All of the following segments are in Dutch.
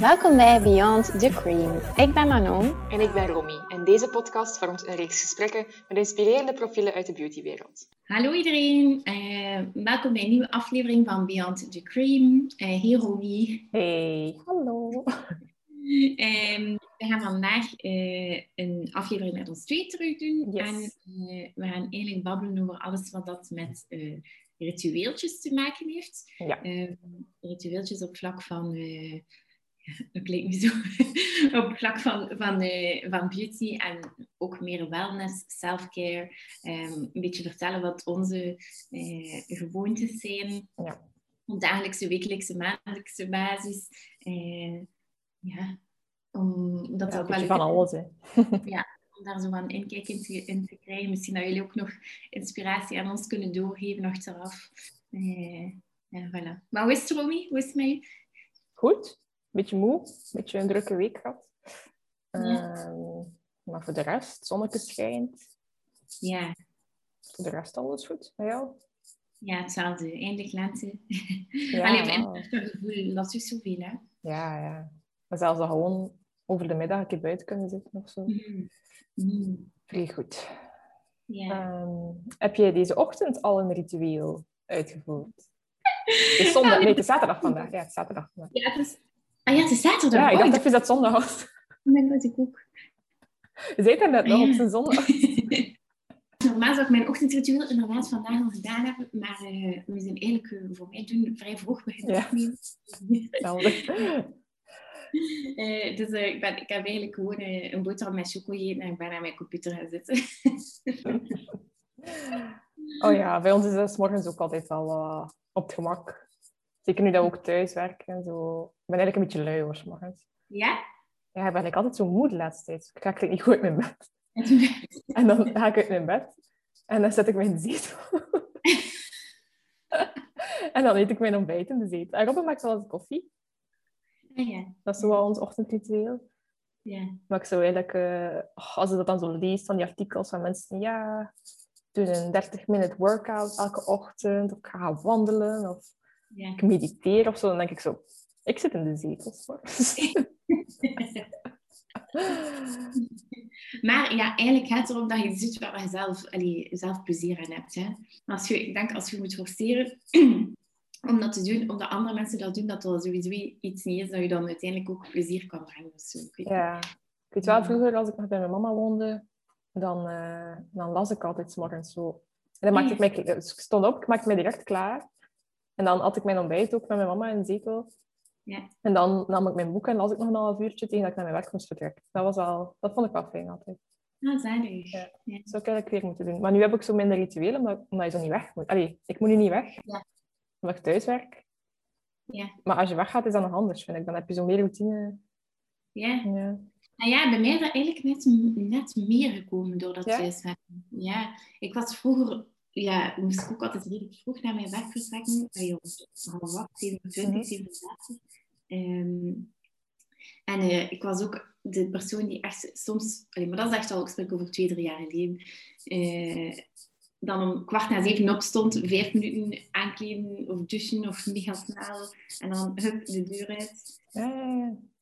Welkom bij Beyond the Cream. Ik ben Manon. En ik ben Romy. En deze podcast vormt een reeks gesprekken met inspirerende profielen uit de beautywereld. Hallo iedereen, uh, welkom bij een nieuwe aflevering van Beyond the Cream. Uh, hey Romy. Hey, hallo. Um, we gaan vandaag uh, een aflevering met ons twee terug doen. Yes. En we gaan eigenlijk babbelen over alles wat dat met ritueeltjes te maken heeft. Ja. ritueeltjes op vlak van dat klinkt niet zo, op het vlak van, van, uh, van beauty en ook meer wellness, self-care. Um, een beetje vertellen wat onze uh, gewoontes zijn. Ja. Op dagelijkse, wekelijkse, maandelijkse basis. Uh, ja, om dat ja, ook wel van alles, hè. ja, om daar zo een inkijk in te, in te krijgen. Misschien dat jullie ook nog inspiratie aan ons kunnen doorgeven achteraf. ja, voilà. Maar hoe is het, Romy? Hoe is het met je? Goed beetje moe, een beetje een drukke week gehad. Ja. Uh, maar voor de rest, zonnetje schijnt. Ja. Voor de rest alles goed. Bij jou? Ja, hetzelfde. Eindelijk lente. Ja, Alleen, het gevoel, dat is zoveel, hè? Ja, ja. Maar zelfs dat gewoon over de middag een keer buiten kunnen zitten of zo. Mm. Mm. Vrij goed. Ja. Um, heb jij deze ochtend al een ritueel uitgevoerd? Het is zondag, nee, het is zaterdag vandaag. Ja, het is zaterdag vandaag. Ja, het is... Ah ja, het is zaterdag. Ja, ik Oh, dacht even dat het zondag was. Nee, dat ik ook. Je het er net nog Ah, op zijn zondag. Normaal zou ik mijn ochtendritueel inderdaad vandaag al gedaan hebben, maar uh, we zijn eigenlijk uh, voor mij doen vrij vroeg beginnen Ja. opnemen. Uh, dus ik, ben, ik heb eigenlijk gewoon een boterham met choco gegeten en ik ben aan mijn computer gaan zitten. Oh ja, bij ons is het 's morgens ook altijd wel op het gemak. Zeker nu dat we ook thuis werken en zo. Ik ben eigenlijk een beetje lui hoor, morgens. ja? Ja, ik ben eigenlijk altijd zo moe de laatste tijd. Ik raak niet goed uit mijn bed. En dan ga ik uit mijn bed en dan zet ik mijn zetel. en dan eet ik mijn ontbijt in de zetel. En Robin maakt wel eens koffie. Ja. Dat is zo wel ons ochtendritueel. Ja. Maar ik zou eigenlijk, uh, als je dat dan zo leest van die artikels van mensen, ja, doe een 30-minute workout elke ochtend, of ik ga gaan wandelen, of Ja. ik mediteer of zo, dan denk ik zo, ik zit in de zetel. 's morgens. Maar ja, eigenlijk gaat het erom dat je ziet waar je zelf, allee, zelf plezier aan hebt. Hè. Als je, ik denk als je moet forceren om dat te doen, omdat andere mensen dat doen, dat dat sowieso iets niet is dat je dan uiteindelijk ook plezier kan brengen. of zo. Ik weet Ja, ik weet wel, vroeger als ik nog bij mijn mama woonde, dan, eh, dan las ik altijd 's morgens zo. En dan maakte ik mij, ik stond op, ik maakte mij direct klaar. En dan had ik mijn ontbijt ook met mijn mama in de zetel. Ja. En dan nam ik mijn boek en las ik nog een half uurtje tegen dat ik naar mijn werk moest vertrekken. Dat, was al, dat vond ik wel fijn altijd. Ah, zalig. Ja. Ja. Dat zou ik eigenlijk weer moeten doen. Maar nu heb ik zo minder rituelen, omdat, omdat je zo niet weg moet. Allee, ik moet nu niet weg, Ja. omdat ik thuis werk. Ja. Maar als je weggaat, is dat nog anders, vind ik. Dan heb je zo meer routine. Ja. Ja. Nou ja, bij mij is dat eigenlijk net, net meer gekomen door dat Ja? thuiswerken. Ja, ik was vroeger, ja, moest ik ook altijd redelijk vroeg naar mijn werk vertrekken. Uh, half acht, 27, Mhm. 37. Ehm, en eh, ik was ook de persoon die echt soms, allee, maar dat is echt al, ik spreek over twee, drie jaar geleden, eh, dan om kwart na zeven opstond, vijf minuten aankleden of douchen of mega snel en dan hup, de deur uit.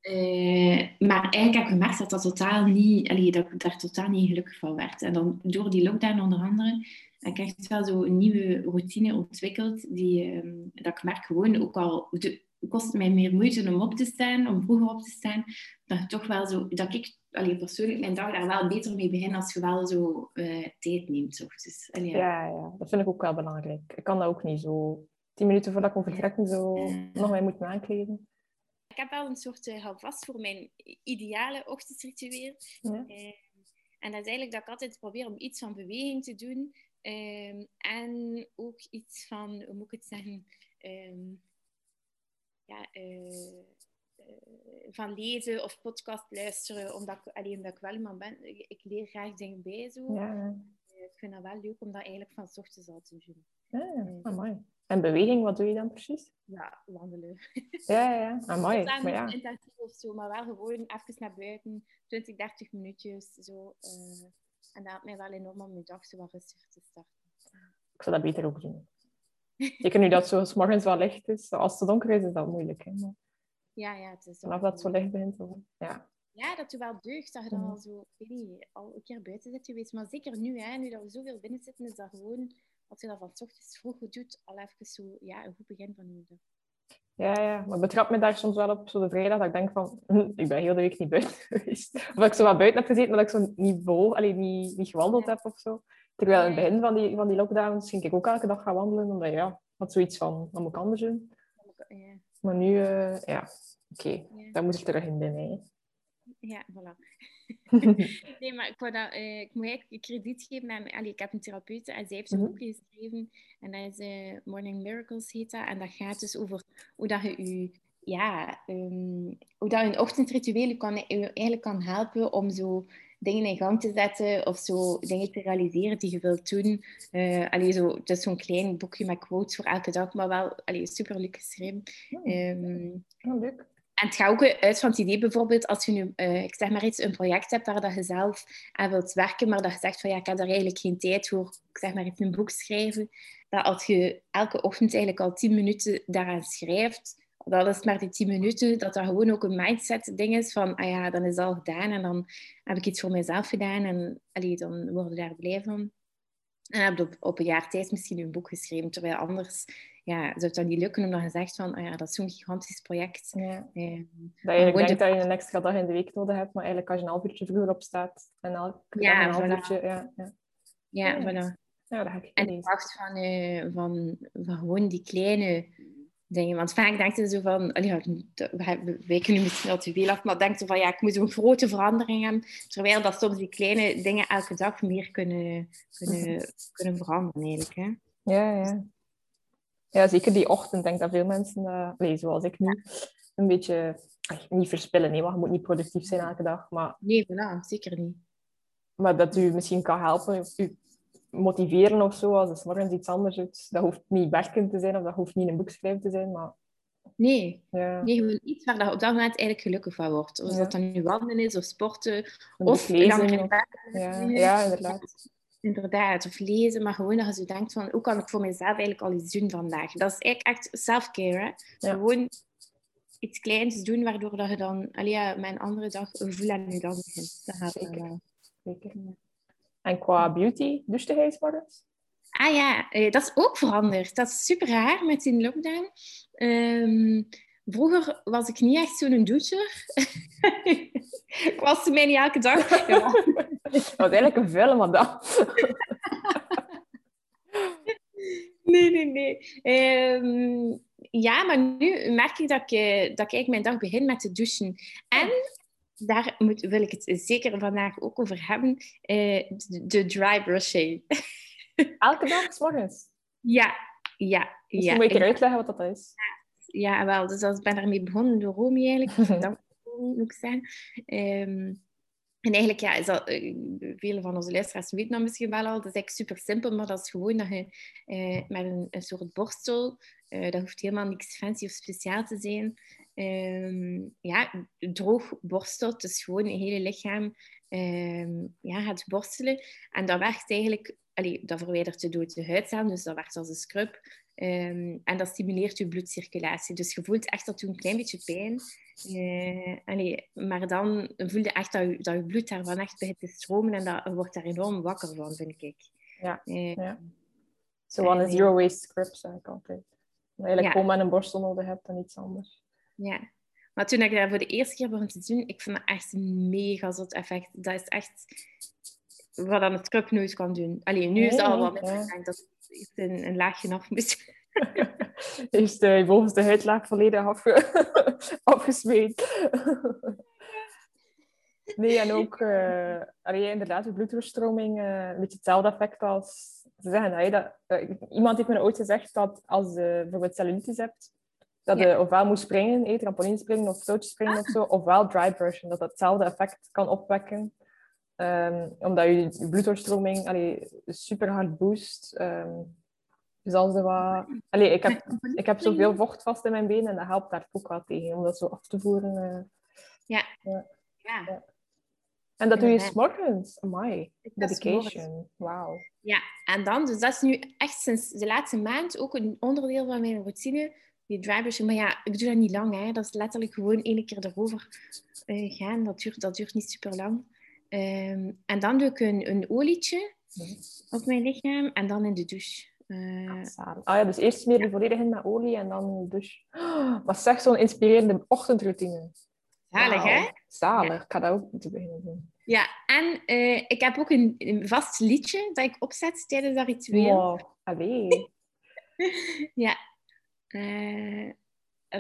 Eh, maar eigenlijk heb ik gemerkt dat, dat, totaal niet, allee, dat ik daar totaal niet gelukkig van werd. En dan door die lockdown onder andere heb ik echt wel zo een nieuwe routine ontwikkeld. Die, ehm, dat ik merk gewoon, ook al de, kost het mij meer moeite om op te staan, om vroeger op te staan, dat toch wel zo, dat ik allee, persoonlijk mijn dag daar wel beter mee begin als je wel zo eh, tijd neemt. Dus, allee, ja. Ja, ja, dat vind ik ook wel belangrijk. Ik kan dat ook niet zo tien minuten voordat ik moet vertrekken zo Ja. nog mee moeten aankleden. Ik heb wel een soort uh, houvast voor mijn ideale ochtendritueel. Ja. Uh, en dat is eigenlijk dat ik altijd probeer om iets van beweging te doen. Uh, en ook iets van, hoe moet ik het zeggen, um, ja, uh, van lezen of podcast luisteren. Omdat ik, alleen omdat ik wel iemand ben, ik leer graag dingen bij zo. Ja. ik vind dat wel leuk om dat eigenlijk van s ochtends al te doen. Ja, ah, mooi. En beweging, wat doe je dan precies? Ja, wandelen. Ja, ja, ja. Ah, mooi. maar ja. intensief of zo, maar wel gewoon even naar buiten, 20, 30 minuutjes. Zo, uh, en dat helpt mij wel enorm om mijn dag zo wat rustiger te starten. Ik zou dat beter ook doen. Zeker nu dat het 's morgens wel licht is. Als het donker is, is dat moeilijk. Hè? Maar... Ja, ja, het is Vanaf dat het zo licht begint. Ja. Ja, dat je wel deugd dat je dan al zo, weet niet, al een keer buiten zit geweest. Maar zeker nu, hè, nu dat we zoveel binnen zitten, is dat gewoon, als je dat van s ochtends vroeg doet, al even zo, ja, een goed begin van je dag. Ja, ja, maar betrap me daar soms wel op, zo de vrijdag, dat ik denk van, hm, ik ben heel de week niet buiten geweest. Of dat ik zo wat buiten heb gezeten, maar dat ik zo niet, bo allee, niet, niet gewandeld heb of zo. Terwijl in het begin van die, van die lockdowns ging ik ook elke dag gaan wandelen, omdat ja, had zoiets van, dat moet ik anders doen. Ja, Maar nu, eh, ja, oké, Ja. daar moet ik terug in binnen. hè. ja voilà. nee, maar ik, wou dat, eh, ik moet eigenlijk krediet geven aan... Allee, ik heb een therapeut en zij heeft een Mhm. boekje geschreven. En dat is eh, Morning Miracles heet dat. En dat gaat dus over hoe dat je je... Ja, ehm, hoe dat een ochtendritueel je, kan, je eigenlijk kan helpen om zo dingen in gang te zetten of zo dingen te realiseren die je wilt doen. Eh allee, zo, het is zo'n klein boekje met quotes voor elke dag, maar wel allee, super leuk geschreven. Ehm, Oh, leuk. En het gaat ook uit van het idee bijvoorbeeld, als je nu, eh, ik zeg maar iets, een project hebt waar dat je zelf aan wilt werken, maar dat je zegt van ja, ik heb daar eigenlijk geen tijd voor, ik zeg maar iets, een boek schrijven, dat als je elke ochtend eigenlijk al tien minuten daaraan schrijft, dat is maar die tien minuten, dat dat gewoon ook een mindset ding is van, ah ja, dan is al gedaan en dan heb ik iets voor mezelf gedaan en allee, dan word je daar blij van. En heb je op, op een jaar tijd misschien een boek geschreven, terwijl anders ja, zou het dan niet lukken omdat je zegt van, ah ja, dat is zo'n gigantisch project. Ja. Eh, Dat je de- denkt dat je een extra dag in de week nodig hebt, maar eigenlijk als je een half uurtje vroeger opstaat en elke Ja, een half voilà. uurtje... Ja, ja. ja, Ja. voilà. ja, dat heb ik En kracht van, eh, van, van gewoon die kleine dingen. Want vaak denk je zo van, allee, ja, we wijken nu misschien al te veel af, maar denk je van, ja, ik moet zo'n grote verandering hebben. Terwijl dat soms die kleine dingen elke dag meer kunnen, kunnen, kunnen veranderen eigenlijk. Hè? Ja, ja. Ja, zeker die ochtend. Ik denk dat veel mensen, eh, nee, zoals ik nu, een beetje ach, niet verspillen. Nee, want je moet niet productief zijn elke dag. Maar, Nee, voilà, zeker niet. maar dat u misschien kan helpen, u motiveren of zo, als je 's morgens iets anders doet. Dat hoeft niet werken te zijn of dat hoeft niet een boek schrijven te zijn. Maar Nee, ja, nee gewoon iets waar je op dat moment eigenlijk gelukkig van wordt. Of Ja. dat dan nu wandelen is, of sporten, of lezen. of- ja, ja, inderdaad. Inderdaad, of lezen, maar gewoon dat je denkt van, hoe kan ik voor mezelf eigenlijk al iets doen vandaag? Dat is eigenlijk echt self-care, hè? Ja. Gewoon iets kleins doen, waardoor dat je dan allee, ja, met een andere dag een gevoel aan je dag begint. Dat wel Zeker. wel. Zeker. En qua beauty, douchte hij 's morgens? Ah ja, eh, dat is ook veranderd. Dat is super raar met die lockdown. Ehm, vroeger was ik niet echt zo'n doucher. ik was mij niet elke dag. Ja, Dat was eigenlijk een vuile madame. Nee, nee, nee. Ehm, ja, maar nu merk ik dat ik, eh, dat ik eigenlijk mijn dag begin met te douchen. En daar moet, wil ik het zeker vandaag ook over hebben. eh, de, de dry brushing. Elke dag 's morgens. ja, ja, Misschien ja. moet je keer uitleggen wat dat is. ja, wel. Dus als- ik ben daarmee begonnen door Romy eigenlijk. Dat moet ik zeggen. Ehm, en eigenlijk ja, is dat, eh, vele van onze luisteraars weten dat misschien wel al. Dat is eigenlijk super simpel, maar dat is gewoon dat je eh, met een, een soort borstel, eh, dat hoeft helemaal niks fancy of speciaal te zijn, ehm, ja, droog borstelt. Dus gewoon je hele lichaam ehm, ja, gaat borstelen. En dat werkt eigenlijk, allee, dat verwijdert de dode huidcellen, dus dat werkt als een scrub. Ehm, en dat stimuleert je bloedcirculatie. Dus je voelt echt dat doet een klein beetje pijn. Eh, allee, maar dan voel je echt dat je, dat je bloed daarvan echt begint te stromen en dat, je wordt daar enorm wakker van, vind ik. Ja, Eh, ja. Zo aan een zero waste scrub, zeg ik altijd. Dat je Ja. gewoon met een borstel nodig hebt en iets anders. ja. Maar toen ik dat voor de eerste keer begon te doen, ik vond dat echt een mega zot effect. Dat is echt wat dan het scrub nooit kan doen. Alleen nu is het al wat minder. ja. Denk dat het een, een laagje af. Eerst de bovenste huidlaag volledig afge... afgesmeed. nee, en ook uh, allee, inderdaad, de bloeddoorstroming, uh, een beetje hetzelfde effect als... Ze zeggen dat, hè, dat uh, iemand heeft me ooit gezegd dat als je bijvoorbeeld cellulitis hebt, dat je Ja. ofwel moet springen, hè, trampoline springen of touwtjes springen of zo, ofwel dry brushen, dat dat hetzelfde effect kan opwekken. Um, omdat je, bloeddoorstroming allee, super hard boost. Um, dus als er wat... Allee, ik, heb, ik heb zoveel vocht vast in mijn benen en dat helpt daar ook wel tegen, om dat zo af te voeren. uh. Ja. Ja. ja. En dat doe je s'morgens. Amai. Dedication. Wauw. Ja, en dan, dus dat is nu echt sinds de laatste maand ook een onderdeel van mijn routine. die brushing. Maar ja, ik doe dat niet lang. Hè. Dat is letterlijk gewoon één keer erover eh, gaan. Dat duurt, dat duurt niet super lang. Ehm, en dan doe ik een, een olietje op mijn lichaam en dan in de douche. Zalig. Ah ja, dus eerst smeer je volledig in met olie en dan dus. Maar zeg zo'n inspirerende ochtendroutine. zalig, hè? Zalig. Ik ga dat ook moeten beginnen doen. Ja, en eh, ik heb ook een, een vast liedje dat ik opzet tijdens dat ritueel. Wow. Allee. Ja. Eh,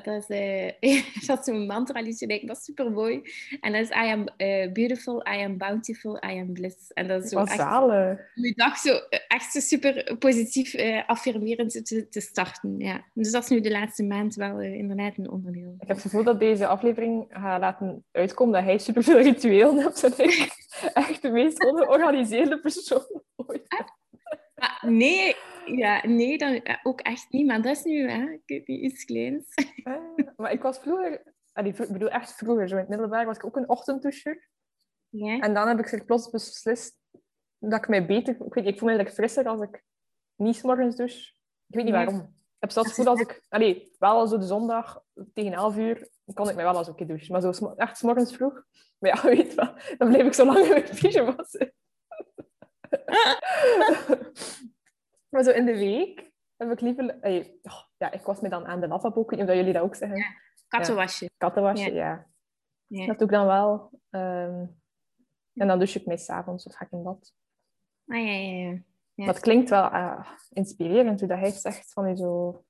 dat is, eh, dat is zo'n mantra liedje, denk ik. Dat is super mooi. En dat is I am eh, beautiful, I am bountiful, I am bliss. En dat is zo Wat echt zalig. je dag zo eh, echt zo super positief, eh, affirmerend te, te starten. Ja. Dus dat is nu de laatste maand wel inderdaad een onderdeel. Ik heb het gevoel dat deze aflevering gaat laten uitkomen dat hij superveel rituelen hebt. Ik echt de meest ongeorganiseerde persoon ooit. Nee, ja, nee dan, ook echt niet. Maar dat is nu hè, ik weet niet, iets kleins. Eh, Maar ik was vroeger, ik bedoel echt vroeger, zo in het middelbaar, was ik ook een ochtenddoucher. Ja. En dan heb ik zich plots beslist dat ik mij beter... Ik, weet, ik voel me eigenlijk frisser als ik niet 's morgens douche. Ik weet niet Ja. waarom. Ik heb zelfs het gevoel als ik... Allee, wel zo de zondag tegen 11 uur kon ik mij wel eens een keer douchen. Maar zo echt 's morgens vroeg... Maar ja, weet wel, dan bleef ik zo lang in mijn pyjama zitten. maar zo in de week heb ik liever... oh, ja, ik was me dan aan de lavabo. Ik weet niet of jullie dat ook zeggen. Ja. Kattenwasje. Kattenwasje, Ja. ja. Dat doe ik dan wel. Ehm, en dan douche ik mee s'avonds of ga ik in bad. Ah, ja, ja, ja. Het klinkt wel eh, inspirerend hoe dat hij zegt van je zo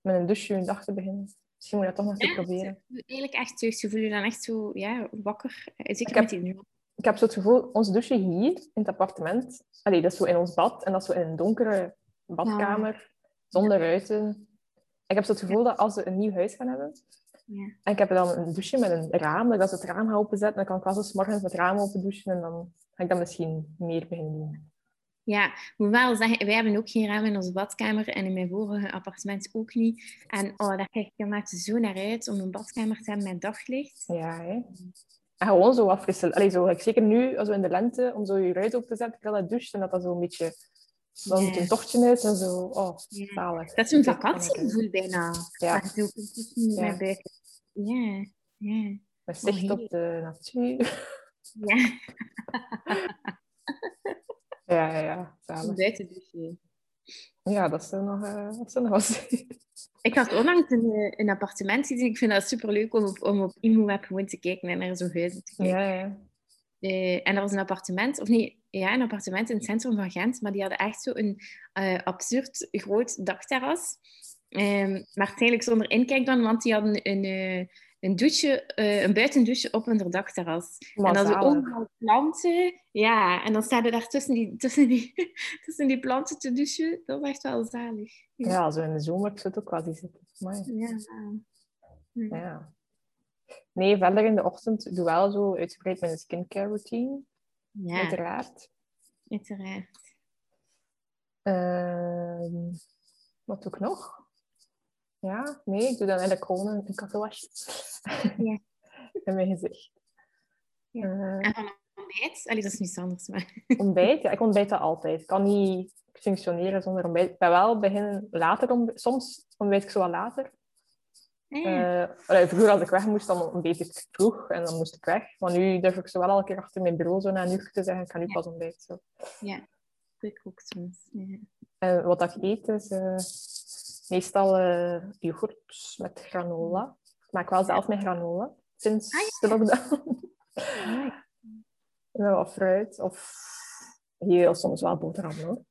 met een douche je dag te beginnen. Misschien moet je dat toch nog eens Ja, proberen. Eigenlijk echt. Je voelt je dan echt zo ja, wakker. Zeker Ik met die nu. Ik heb zo het gevoel, ons douche hier in het appartement, allee, dat is zo in ons bad en dat is zo in een donkere badkamer, zonder ruiten. Ik heb zo het gevoel dat als we een nieuw huis gaan hebben, Ja. en ik heb dan een douche met een raam, dat ik het raam ga openzetten, dan kan ik wel zo 's morgens het raam open douchen en dan ga ik dat misschien meer beginnen doen. Ja, ik moet wel zeggen, wij hebben ook geen raam in onze badkamer en in mijn vorige appartement ook niet. En oh, daar kijk ik inderdaad zo naar uit om een badkamer te hebben met daglicht. Ja, hè. En gewoon zo. Allee, zo, like, zeker nu, als we in de lente, om zo je ruit open te zetten, terwijl dat doucht en dat dat zo een beetje dan een tochtje is en zo. Oh, zalig. Dat is een kan vakantiegevoel bijna. Ja. Maar zo kunt Ja. buiten. Ja, ja, Met zicht Oh, op de natuur. ja. Ja, ja, ja. Zalig. Buiten douchen. Ja, dat is er nog, dat er nog wat. Ik had onlangs een, eh, een appartement gezien. Ik vind dat superleuk om op, om op ImoWeb gewoon te kijken en naar zo'n huizen te kijken. Ja, ja. Eh, en er was een appartement, of nee, ja, een appartement in het centrum van Gent, maar die hadden echt zo een eh, absurd groot dakterras. Ehm, maar eigenlijk zonder inkijkdan, want die hadden een, een douche, eh, een buitendouche op hun dakterras. Maar en dan zalig. overal planten. Ja, en dan staan er daar tussen die, tussen die, tussen die planten te douchen. Dat is echt wel zalig. Ja, zo in de zomer het ook wel zitten. Maar, Ja. ja. Nee, verder in de ochtend doe wel zo uitgebreid mijn skincare routine, Ja, uiteraard. uiteraard. Ehm, wat doe ik nog? Ja, nee, ik doe dan eigenlijk gewoon een, een kattenwasje. Ja. in mijn gezicht. Ja. Eh, En van ontbijt? Allee, dat is niets anders, maar... ontbijt? Ja, ik ontbijt dat altijd. Ik kan niet functioneren zonder ontbijt. Ik ben wel beginnen later ontbijt. Soms ontbijt ik zo wat later. Ja. Eh, allee, vroeger als ik weg moest, dan ontbijt ik vroeg en dan moest ik weg. Maar nu durf ik zo wel elke keer achter mijn bureau zo na een uur te zeggen, ik ga nu Ja. pas ontbijten. Zo. Ja, doe ik ook soms. Ja. En wat ik eet is eh, meestal eh yoghurt met granola. Ik maak wel zelf mijn granola sinds Ah, de lockdown. Wat fruit of heel soms wel boterham hoor.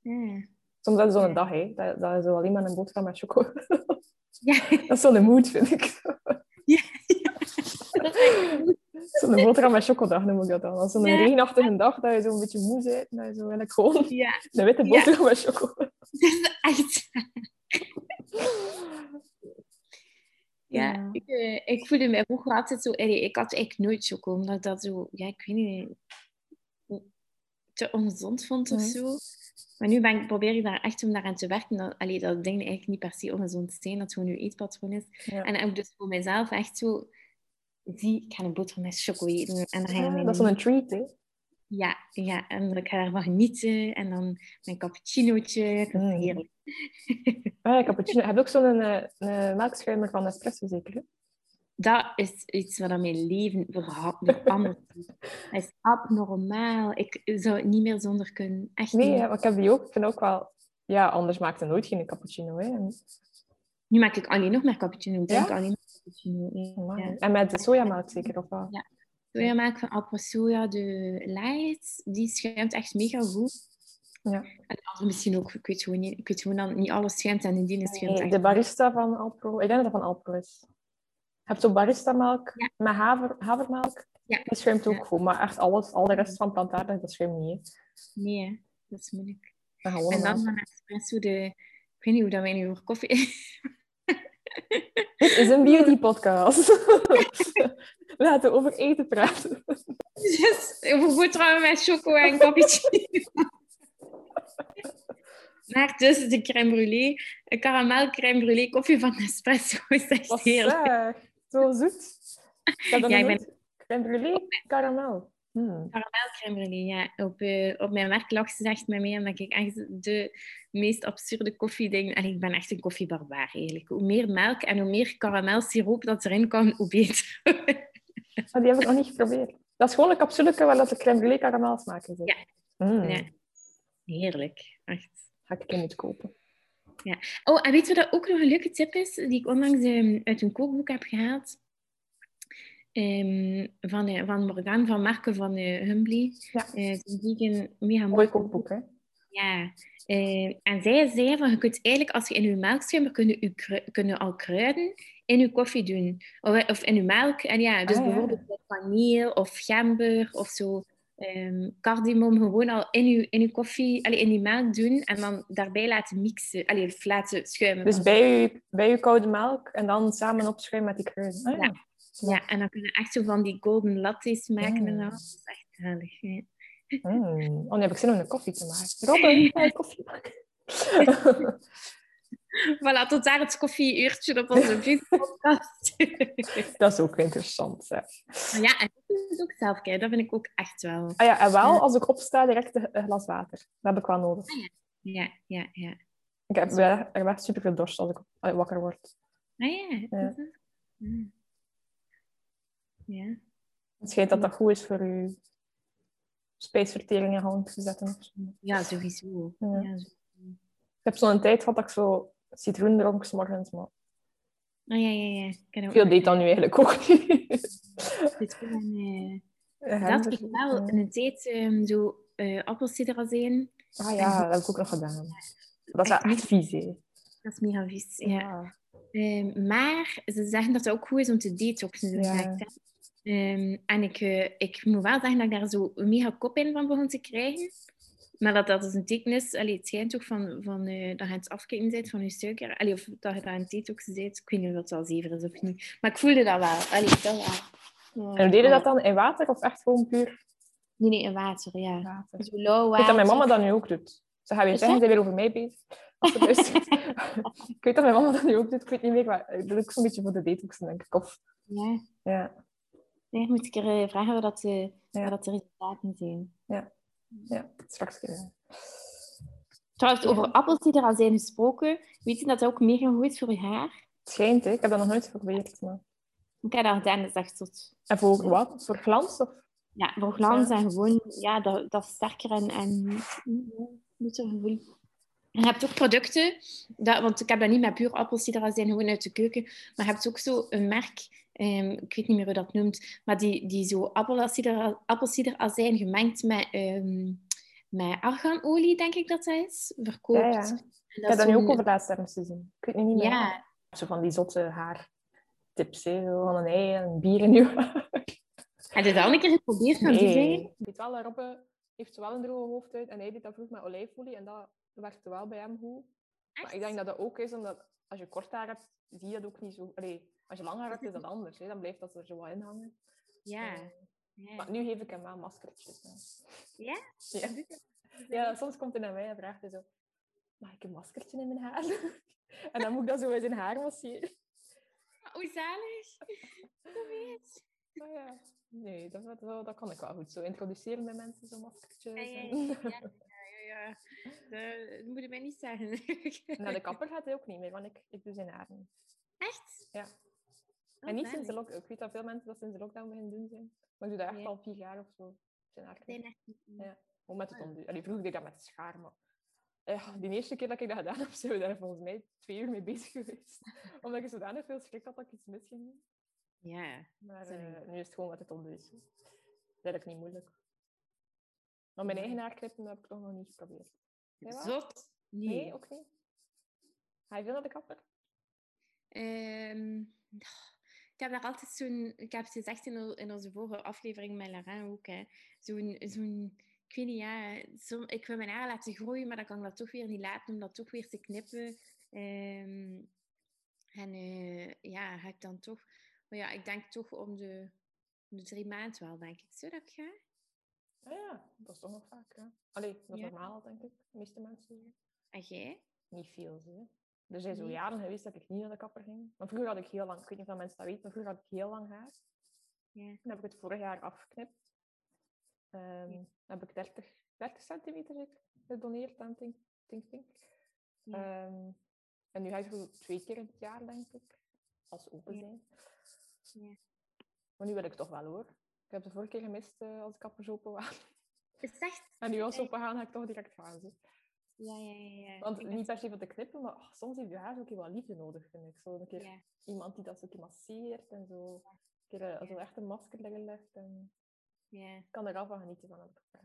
ja. Soms is het zo'n dag, hè. Dat, dat is alleen maar een boterham met choco. Dat is zo'n mood, vind ik. Zo'n boterham met chocodag noem ik dat dan. Als zo'n Ja. regenachtige dag, dat je zo een beetje moe bent, dat je zo eigenlijk gewoon Ja, een witte Ja. boterham met choco. dat is echt... Ja, Ja. Ik, eh, ik voelde mij vroeger altijd zo... Ik had eigenlijk nooit choco, omdat ik dat zo... Ja, ik weet niet... Te ongezond vond of zo. Maar nu ben ik, probeer ik daar echt om daaraan te werken. Dat, allee, dat ding eigenlijk niet per se ongezond zijn, dat het gewoon je eetpatroon is. En ook dus voor mezelf echt zo... Zie, ik ga een boterham met choco eten. En dan ga je Ja, mijn dat is zo'n treat, hè. Ja, ja, en ik ga ervan genieten. En dan mijn cappuccinootje. Dat is Mm. heerlijk. Ah, ja, cappuccino. Je hebt ook zo'n eh, een melkschuimer van Espresso, zeker? hè? Dat is iets wat aan mijn leven verha- veranderd is. Is abnormaal. Ik zou het niet meer zonder kunnen. Echt Nee, niet. hè, maar ik heb die ook. Ik vind ook wel... Ja, anders maakt het nooit geen cappuccino. Hè. En, Nu maak ik alleen nog maar cappuccino. Ik drink Ja? alleen Ja. En met de sojamelk zeker, of wat? Ja. Sojamelk van Alpro Soja, de light, die schuimt echt mega goed. Ja. En de andere misschien ook. Ik weet gewoon, niet, ik weet gewoon dat niet alles schuimt en die ene schuimt Nee, de barista van Alpro. Ik denk dat dat van Alpro is. Je hebt zo barista melk Ja. met haver, havermelk. Ja. Die schuimt ook Ja. goed. Maar echt alles, al de rest van plantaardig, dat schuimt niet. hè. Nee, dat is moeilijk. En dan van espresso, de... ik weet niet hoe dat wij nu over koffie... Dit is een beauty podcast. Laten we over eten praten. Dus, over boterhammen met choco en cappuccino. Maar dus de crème brûlée, een karamel crème brûlée koffie van Nespresso is echt heerlijk. zeg. Zo zoet. Ik heb Ja, Crème brûlée, karamel. Hmm. Ja. Op, eh, op mijn werk lag ze echt met mij, omdat ik echt de meest absurde koffiedingen... En ik ben echt een koffiebarbaar, eigenlijk. Hoe meer melk en hoe meer karamelsiroop dat erin kan, hoe beter. Ah, die heb ik nog niet geprobeerd. Dat is gewoon een capsuleke waar dat de crème brûlée karamel in zit. Ja. Hmm. Ja. Heerlijk, echt. Ga ik keer moeten kopen. Oh, en weet je wat ook nog een leuke tip is, die ik onlangs ehm, uit een kookboek heb gehaald? Ehm, van, eh, van Morgan van Marke van eh Humbly. Ja. Een vegan, mega Mooi kookboek, hè? Ja. En zij zei van, je kunt eigenlijk, als je in je melkschuimer, kunnen kru- kunnen al kruiden in je koffie doen. Of, of in je melk. En ja, dus Ah, ja. bijvoorbeeld vanille of gember of zo. ehm cardamom gewoon al in je, in je koffie, allee, in je melk doen en dan daarbij laten mixen, allee, laten schuimen. Dus bij je, bij je koude melk en dan samen opschuimen met die kruiden. Ah, ja. Ja, en dan kun je echt zo van die golden lattes maken en Mm. Dat is echt heerlijk. Ja. Mm. Oh, nu heb ik zin om een koffie te maken. Robin, ga je koffie maken? Voilà, tot daar het koffieuurtje op onze podcast. dat is ook interessant. Hè. Ja, en dat is ook zelfcare. Dat vind ik ook echt wel. Ah ja, en wel, Ja. als ik opsta, direct een glas water. Dat heb ik wel nodig. Ja, ja, ja. Ik heb, wel- ik heb echt super veel dorst als ik wakker word. Ah ja. Ja. is- Ja. Het schijnt dat dat goed is voor je spijsvertering in gang te zetten. Ja, sowieso. Ja. Ik heb zo'n tijd gehad dat ik zo citroen dronk 's morgens, maar Ah, ja, ja, ja. Veel deed dat nu eigenlijk ook niet. Eh, dat dus- ik wel een tijd ehm, zo uh. Ah ja, dat heb ik ook nog gedaan. Dat is wel echt vies, hè. Dat is mega vies. Ja. Ja. Ehm, maar ze zeggen dat het ook goed is om te detoxen. zo Ja. Ehm, en ik, eh, ik moet wel zeggen dat ik daar zo mega kop in van begon te krijgen. Maar dat dat dus een teken is, allee, het schijnt toch van, van, eh, dat je aan het afkijken bent van je suiker. Allee, of dat je daar aan het detoxen bent. Ik weet niet of dat al zever is of niet. Maar ik voelde dat wel. Allee, dat wel. En hoe deed je dat dan? In water of echt gewoon puur Nee, nee, in water, ja. water? Zo lauw Ik weet water. dat mijn mama dat nu ook doet. Ze gaat weer zeggen, dat? ze weer over mij bezig. Luistert. ik weet dat mijn mama dat nu ook doet. Ik weet niet meer, maar ik doe ook zo'n beetje voor de detoxen, denk ik. Of, Ja. ja, Nee, moet ik er eh, vragen wat dat, eh, Ja. wat dat de resultaten zijn. ja, straks. eh, Trouwens, over appelsiederazijn gesproken. Weet je dat dat ook mega goed is voor je haar? Het schijnt, hè. ik heb dat nog nooit geprobeerd. Maar... Ik heb dat gedaan, dat is echt tot... En voor wat? Voor glans? Of? Ja, voor glans en gewoon... Ja, dat, dat sterker en... en beter gevoel. En je hebt ook producten, dat, want ik heb dat niet met puur appelsiederazijn gewoon uit de keuken, maar je hebt ook zo een merk, ehm, ik weet niet meer hoe dat noemt, maar die, die zo appelsieder, appelsiederazijn gemengd met, ehm, met arganolie, denk ik dat dat is, verkoopt. Ja, Ik heb dat is nu ook over laatst ergens te zien. Ik weet het niet meer. Ja, Zo van die zotte haartips, hè. Zo van een ei en bier in je heb je dat al een keer geprobeerd van die weet wel, Robbe heeft wel een droge hoofdhuid en hij deed dat vroeg met olijfolie en dat werkte wel bij hem goed. Maar ik denk dat dat ook is omdat als je kort haar hebt, zie je dat ook niet zo. Allee, als je lang haar hebt, is dat anders. Hè? Dan blijft dat er zo wat in hangen. Ja. Eh, ja. Maar nu geef ik hem wel maskertjes. hè. Ja? Ja. ja, soms komt hij naar mij en vraagt hij zo: Mag ik een maskertje in mijn haar? en dan moet ik dat zo in zijn haar masseren. Oei, zalig. Zo weet. Oh ja. Nee, dat, dat, dat kan ik wel goed. Zo introduceren met mensen, zo maskertjes. Ja, ja, en- ja, ja, ja, ja. Dat moet je mij niet zeggen. Naar de kapper gaat hij ook niet meer, want ik, ik doe zijn haren. Echt? Ja. Oh, en niet sinds de lockdown. Ik weet dat veel mensen dat sinds de lockdown beginnen doen zijn. Maar ik doe dat echt al vier jaar of zo. Zijn haar Zijn echt niet- Ja. Gewoon met het Ah, ja. onduur. Allee, vroeger deed ik dat met de schaar, maar... Ja, die eerste keer dat ik dat gedaan heb, zijn we daar volgens mij twee uur mee bezig geweest. Omdat ik zodanig veel schrik had dat ik iets mis ging doen. Ja. Maar eh, nu is het gewoon met het onduur. Dat is niet moeilijk. Maar mijn eigen haarknippen heb ik toch nog niet geprobeerd. Zot? Nee. Nee, ook niet. Ga je veel naar de kapper? Ehm, ik heb daar altijd zo'n... Ik heb het gezegd in, in onze vorige aflevering met Laurent ook. Zo'n... zo'n ik weet niet, ja... Som, ik wil mijn haar laten groeien, maar dan kan ik dat toch weer niet laten om dat toch weer te knippen. Ehm, en eh, ja, ga ik dan toch... Maar ja, ik denk toch om de, om de drie maanden wel, denk ik. Zo dat ik ga? Ah ja, dat is toch nog vaak. Ja. Allee, dat is Ja. normaal, denk ik. De meeste mensen. En jij? Niet veel, hè. Er zijn zo Nee. jaren geweest dat ik niet naar de kapper ging. Maar vroeger had ik heel lang, ik weet niet of mensen dat weten, maar vroeger had ik heel lang haar. Ja. Dan heb ik het vorig jaar afgeknipt. Ehm, Ja. Dan heb ik 30, 30 centimeter gedoneerd aan Tink Tink. Tink. Ja. Ehm, en nu ga ik zo twee keer in het jaar, denk ik, als ze open zijn. Maar nu wil ik toch wel hoor. Ik heb de vorige keer gemist eh, als de kappers open waren. Is echt? En nu als ze open gaan, ga ik toch direct gaan. Zo. Ja, ja, ja. ja. Want Ik niet per se voor te knippen, maar oh, soms heeft je haar ook wel liefde nodig, vind ik. Zo een keer Ja. iemand die dat zo masseert en zo. Een keer eh, zo echt een masker legt. En Ja. ik kan er al van genieten van kapper.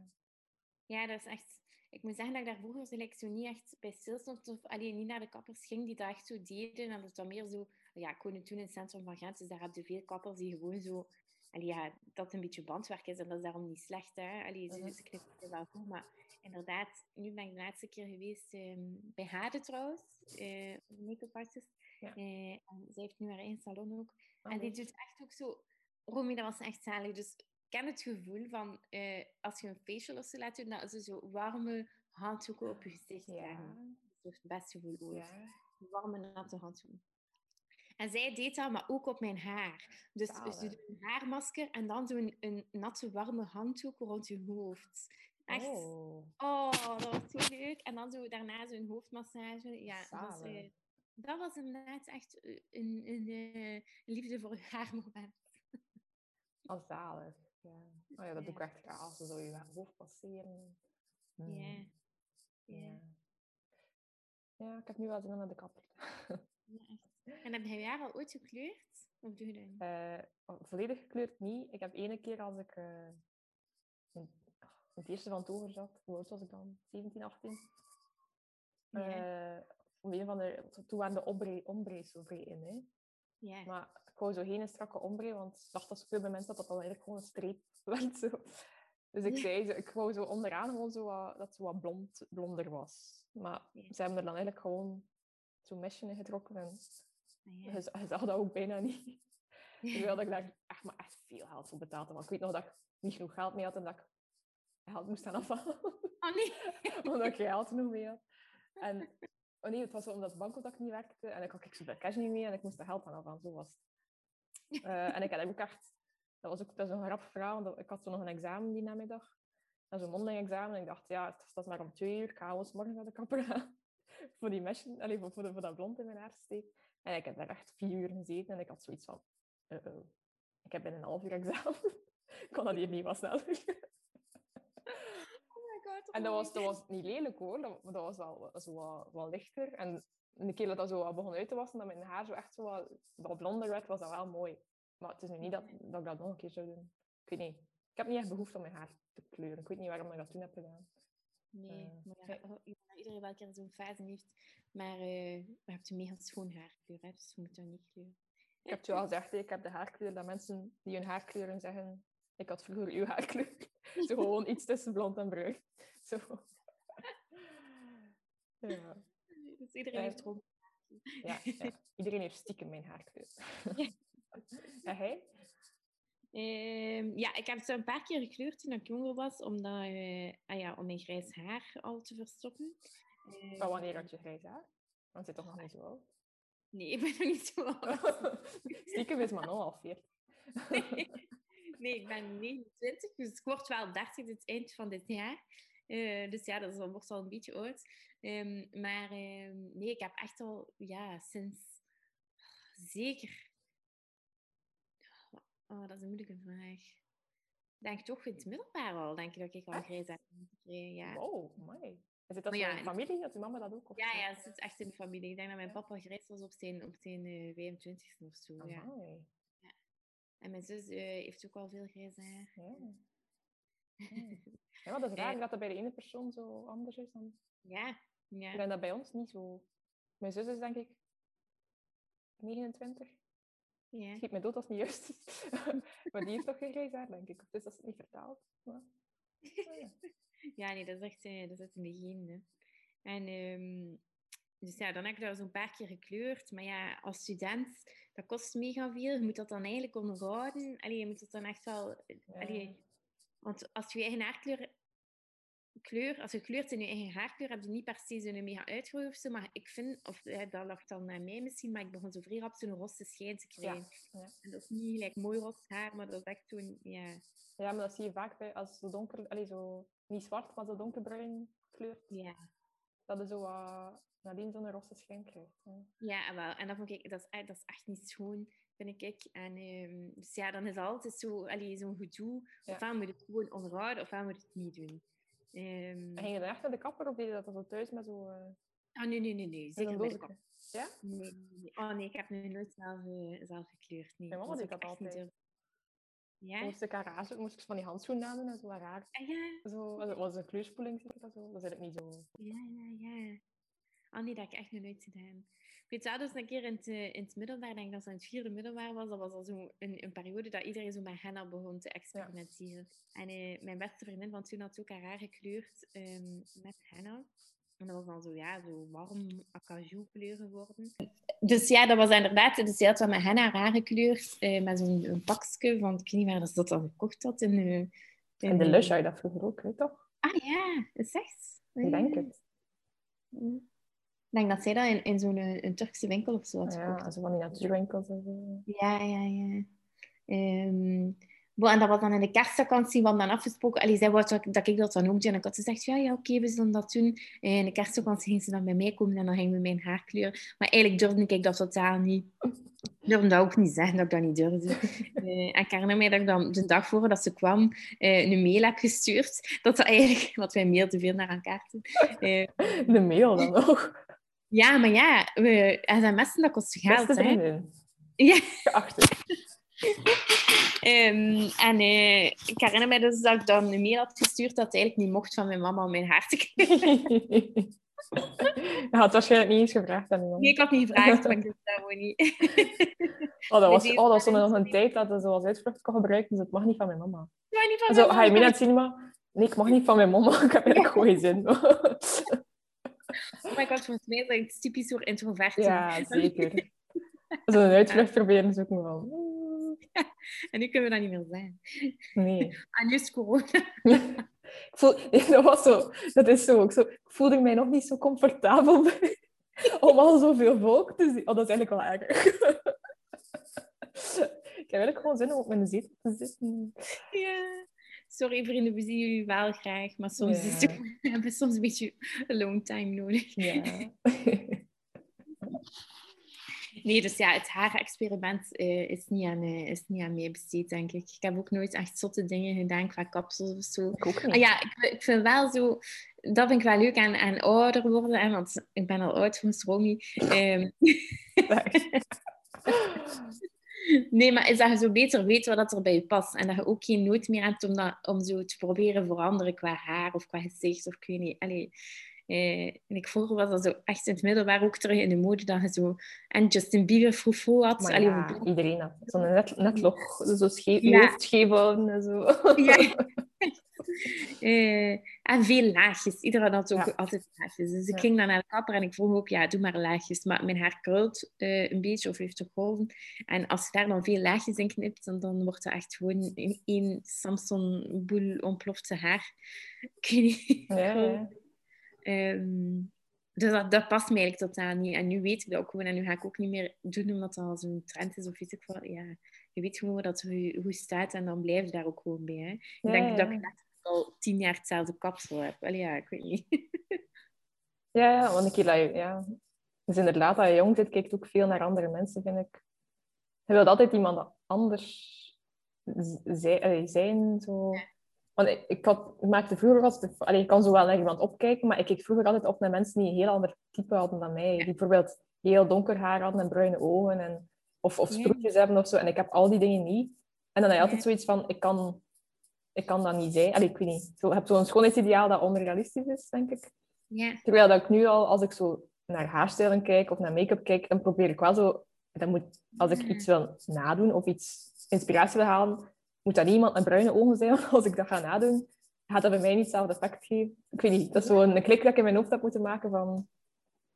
ja, dat is echt... Ik moet zeggen dat ik daar vroeger zo, like, zo niet echt bij stilstond of alleen niet naar de kappers ging die dat echt zo deden. En dat was meer zo... Ja, ik woonde toen in het centrum van Gent, dus daar heb je veel kappers die gewoon zo... Allee, ja, dat een beetje bandwerk is en dat is daarom niet slecht, hè. Allee, ze, ze knippen er wel goed, maar inderdaad, nu ben ik de laatste keer geweest ehm, bij Hade trouwens, een make-up artist. Ja. Eh, en zij heeft nu haar eigen salon ook. Ah, En die doet echt ook zo... Romy, dat was echt zalig. Dus ik ken het gevoel van... eh, als je een facial of zo laat doen, dat ze zo warme handdoeken op je gezicht Ja, leggen. Dat is het beste gevoel ooit. ja. Warme, natte handdoeken. En zij deed dat, maar ook op mijn haar. Dus ze doet een haarmasker en dan zo'n een natte, warme handdoek rond je hoofd. Echt. Oh, Oh, dat was zo leuk. En dan zo daarna zo'n hoofdmassage. Ja, dat was, eh, dat was inderdaad echt eh, een, een, eh, liefde voor je haarmoment. al zalig. Ja. Oh ja, dat doe ik echt graag. Als zo je hoofd passeren. Mm, Ja. Ja. ja. Ja, ik heb nu wel zin om naar de kapper. Ja, echt. En heb jij je haar al ooit gekleurd? Of doe je dat niet? Eh, volledig gekleurd niet. Ik heb ene keer als ik eh, in, in het eerste van het zat, hoe oud was ik dan? 17, 18? Ja. Eh, om een van de, toen waren de ombre, ombre's zo vrij in. Hè. Ja. Maar ik wou zo geen strakke ombre, want ik dacht dat zoveel bij mensen dat dat dan eigenlijk gewoon een streep werd. Zo. Dus ik zei, zo, ik wou zo onderaan gewoon zo wat, dat zo wat blond, blonder was. Maar ze hebben er dan eigenlijk gewoon zo'n mesje in getrokken. En ja. je zag dat ook bijna niet. Terwijl ik daar echt, maar echt veel geld voor betaalde. Want ik weet nog dat ik niet genoeg geld mee had en dat ik geld moest gaan afhalen. Oh nee. omdat ik geld genoeg mee had. En oh nee, het was omdat het bankcontact niet werkte en ik had ik zoveel cash niet mee en ik moest er geld aan afhalen. Zo was het. Eh, en ik had ook echt... Dat was ook dat is een grappig verhaal, want ik had zo nog een examen die namiddag. Dat is een mondeling examen. En ik dacht, ja, het staat maar om twee uur. Ik ga morgens naar de kapper gaan. voor die mesje, allee, voor, voor, de- voor dat blond in mijn haar te steken. En ik heb daar echt vier uur gezeten en ik had zoiets van... uh-oh. Ik heb binnen een half uur examen. ik kon dat hier niet wat sneller. Oh my god. En dat was, dat was niet lelijk hoor, dat, dat was wel zo wat, wat lichter. En de keer dat dat zo begon uit te wassen, dat mijn haar zo echt zo wat, wat blonder werd, was dat wel mooi. Maar het is nu niet dat, dat ik dat nog een keer zou doen. Ik weet niet. Ik heb niet echt behoefte om mijn haar te kleuren. Ik weet niet waarom ik dat toen heb gedaan. Nee, Eh, maar ja, iedereen wel een keer zo'n fase heeft. Maar eh je hebt een mega schoon haarkleur, hè, dus je moet dat niet kleuren. Ik heb het je al gezegd, ik heb de haarkleur dat mensen die hun haar kleuren zeggen, ik had vroeger uw haarkleur. Zo gewoon iets tussen blond en bruin. Zo. Ja. Dus iedereen heeft rond. Ja, ja. Iedereen heeft stiekem mijn haarkleur. En hij? Ehm, ja, ik heb het een paar keer gekleurd toen ik jonger was, omdat, eh, ah ja, om mijn grijs haar al te verstoppen. Eh, Van wanneer had je grijs haar? Want je bent toch nog niet zo oud? Nee, ik ben nog niet zo oud. Stiekem is Manon al 40. Nee, ik ben 29, dus ik word wel 30 het eind van dit jaar. Uh, dus ja, dat is, wordt al een beetje oud. Um, maar um, nee, ik heb echt al ja, sinds zeker. Oh, dat is een moeilijke vraag. Ik denk toch in het middelbaar al, denk ik dat ik al grijs heb gekregen. Ja. Wow, mooi. Het dat ja, in de familie? Dat je mama dat ook? Of ja, ja, het zit echt in de familie. Ik denk dat mijn papa grijs was op zijn, op zijn uh, 25 of zo. ja. ja. En mijn zus uh, heeft ook al veel grijs haar. Ja. Ja, maar dat is raar dat dat bij de ene persoon zo anders is dan... Ja. ja. Ik denk dat bij ons niet zo... Mijn zus is denk ik 29. Ja. Schiet me dood als het niet juist is. maar die heeft toch geen grijs haar, denk ik. Dus dat is niet vertaald. Maar... Oh, ja. ja. nee, dat is echt uh, dat is in de genen. En um, dus ja, dan heb ik daar zo'n paar keer gekleurd. Maar ja, als student, dat kost mega veel. Je moet dat dan eigenlijk onderhouden. Allee, je moet dat dan echt wel... Allee, want als je je eigen haarkleur kleur, als je kleurt in je eigen haarkleur, heb je niet per se zo'n mega uitgroei of zo. Maar ik vind, of dat lag dan naar mij misschien, maar ik begon zo vrij rap zo'n rosse schijn te krijgen. Ja, ja. En dat is niet gelijk mooi roze haar, maar dat is echt zo'n, ja... Ja, maar dat zie je vaak bij, als zo donker, allez, zo, niet zwart, maar zo donkerbruin kleurt. Ja. Dat is zo uh, nadien zo'n rosse schijn krijgt. Ja. ja, wel. En dat vond ik, dat is, dat is echt niet schoon vind ik. En um, dus ja, dan is altijd zo, zo'n gedoe. Ja. Ofwel moet je het gewoon onderhouden, ofwel moet je het niet doen. Um, en ging je dan echt naar de kapper of deed je dat zo thuis met zo... Uh... Ah, nee, nee, nee, nee. Zeker bij de kapper. Ja? Nee, nee, Oh nee, ik heb nu nooit zelf, uh, zelf gekleurd. Nee, Mijn mama deed dat altijd. Niet, ja? Moest ik garage, moest ik van die handschoenen aan doen en zo raar. Ah, ja. Zo, dat was een kleurspoeling, zeg dat zo. Dat is eigenlijk niet zo... Ja, ja, ja. Oh nee, dat heb ik echt nog nooit gedaan. Ik weet wel, dus een keer in het, eh, in het middelbaar, denk ik dat het in het vierde middelbaar was, dat was al zo een, een periode dat iedereen zo met henna begon te experimenteren. En uh, mijn beste vriendin van toen had ook haar haar gekleurd um, met henna. En dat was dan zo, ja, zo warm acajou kleur geworden. Dus ja, dat was inderdaad, dus ze had wel met henna haar gekleurd, uh, met zo'n pakje van, ik weet niet waar dat, dat dan gekocht had. In, in, in de Lush had je dat vroeger ook, weet toch? Ah ja, is echt? Ik denk het. Ik denk dat zij dat in, in zo'n eh, een Turkse winkel of zo had Ja, zo van die natuurwinkels. Ja, ja, ja. Um, en dat was dan in de kerstvakantie, want dan afgesproken. Allee, zij wou dat, dat ik dat dan deed. En ik had gezegd, ja, ja oké, we zullen dat doen. En in de kerstvakantie ging ze dan bij mij komen en dan gingen we mijn haar kleuren. Maar eigenlijk durfde ik dat totaal niet. Ik durfde dat ook niet zeggen, dat ik dat niet durfde. uh, en ik herinner mij dat ik dan de dag voor dat ze kwam uh, een mail heb gestuurd. Dat dat eigenlijk, wat wij mail te veel naar elkaar. Uh, de mail dan ook? Ja, maar ja, we, sms'en, dat kost geld. Beste hè? Ja. Geachte. um, en uh, ik herinner me dus dat ik dan een mail had gestuurd dat het eigenlijk niet mocht van mijn mama om mijn haar te knippen. Je had waarschijnlijk niet eens gevraagd aan Nee, ik had niet gevraagd, maar ik wist dat gewoon niet. oh, dat was, oh, dat was zo nog een tijd dat ze zoals uitvlucht kon gebruiken, dus het mag niet van mijn mama. Het mag niet van mijn mama. Ga je mee naar het cinema? Nee, ik mag niet van mijn mama. Ik heb eigenlijk gewoon geen zin. Oh my god, volgens mij is dat typisch voor introverten. Ja, zeker. Zo'n uitvlucht proberen zoeken wel. en nu kunnen we dat niet meer zijn. Nee. En nu is corona. ik voel, dat was zo, dat is zo ook zo. Ik voelde mij nog niet zo comfortabel om al zoveel volk te zien. Oh, dat is eigenlijk wel erg. ik heb eigenlijk gewoon zin om op mijn zetel te zitten. Ja. Sorry vrienden, we zien jullie wel graag, maar soms is het, we hebben soms een beetje long time nodig. Ja. Nee, dus ja, het haar-experiment uh, is, niet aan, uh, is niet aan mij besteed, denk ik. Ik heb ook nooit echt zotte dingen gedaan qua kapsels of zo. Ik ook niet. Ah, ja, ik, ik, vind wel zo... Dat vind ik wel leuk aan, aan ouder worden, want ik ben al oud van Stromi. Um, Nee, maar is dat je zo beter weet wat er bij je past. En dat je ook geen nood meer hebt om, dat, om zo te proberen veranderen qua haar of qua gezicht. Of ik weet niet. Allee, eh, en ik vroeger was dat zo echt in het middelbaar ook terug in de mode dat je zo... En Justin Bieber froufrou had. Maar ja, iedereen had zo'n net, netlog. Zo scheef, ja. houden en zo. Ja. Uh, en veel laagjes. Iedereen had ook altijd laagjes. Dus ik ging dan naar de kapper en ik vroeg ook, ja, doe maar laagjes. Maar mijn haar krult uh, een beetje of heeft de golven. En als je daar dan veel laagjes in knipt, dan, dan wordt het echt gewoon in één Samson-boel ontplofte haar. Ik weet niet. Ja, um, Dus dat, dat past mij eigenlijk totaal niet. En nu weet ik dat ook gewoon. En nu ga ik ook niet meer doen omdat dat al zo'n trend is of iets. Ik van, ja, je weet gewoon dat het goed staat en dan blijf je daar ook gewoon bij. Hè. Ik denk dat ik al tien jaar hetzelfde kapsel heb. Allee, ja, ik weet niet. Ja, ja, want je... Ja. Dus inderdaad, dat je jong zit, kijkt ook veel naar andere mensen, vind ik. Je wilt altijd iemand anders zijn. Zo. Want ik, ik, had, ik maakte vroeger altijd... Allee, ik kan zo wel naar iemand opkijken, maar ik keek vroeger altijd op naar mensen die een heel ander type hadden dan mij. Die bijvoorbeeld heel donker haar hadden en bruine ogen. En, of, of sproetjes hebben of zo. En ik heb al die dingen niet. En dan heb je altijd zoiets van, ik kan, ik kan dat niet zijn. Allee, ik weet niet. Zo, je hebt zo'n schoonheidsideaal dat onrealistisch is, denk ik. Ja, Terwijl dat ik nu al, als ik zo naar haarstijlen kijk of naar make-up kijk, dan probeer ik wel zo... Dat moet, als ik iets wil nadoen of iets inspiratie wil halen, moet dat niet iemand met bruine ogen zijn. Als ik dat ga nadoen, gaat dat bij mij niet hetzelfde effect geven. Ik weet niet, dat is zo een klik dat ik in mijn hoofd heb moeten maken van...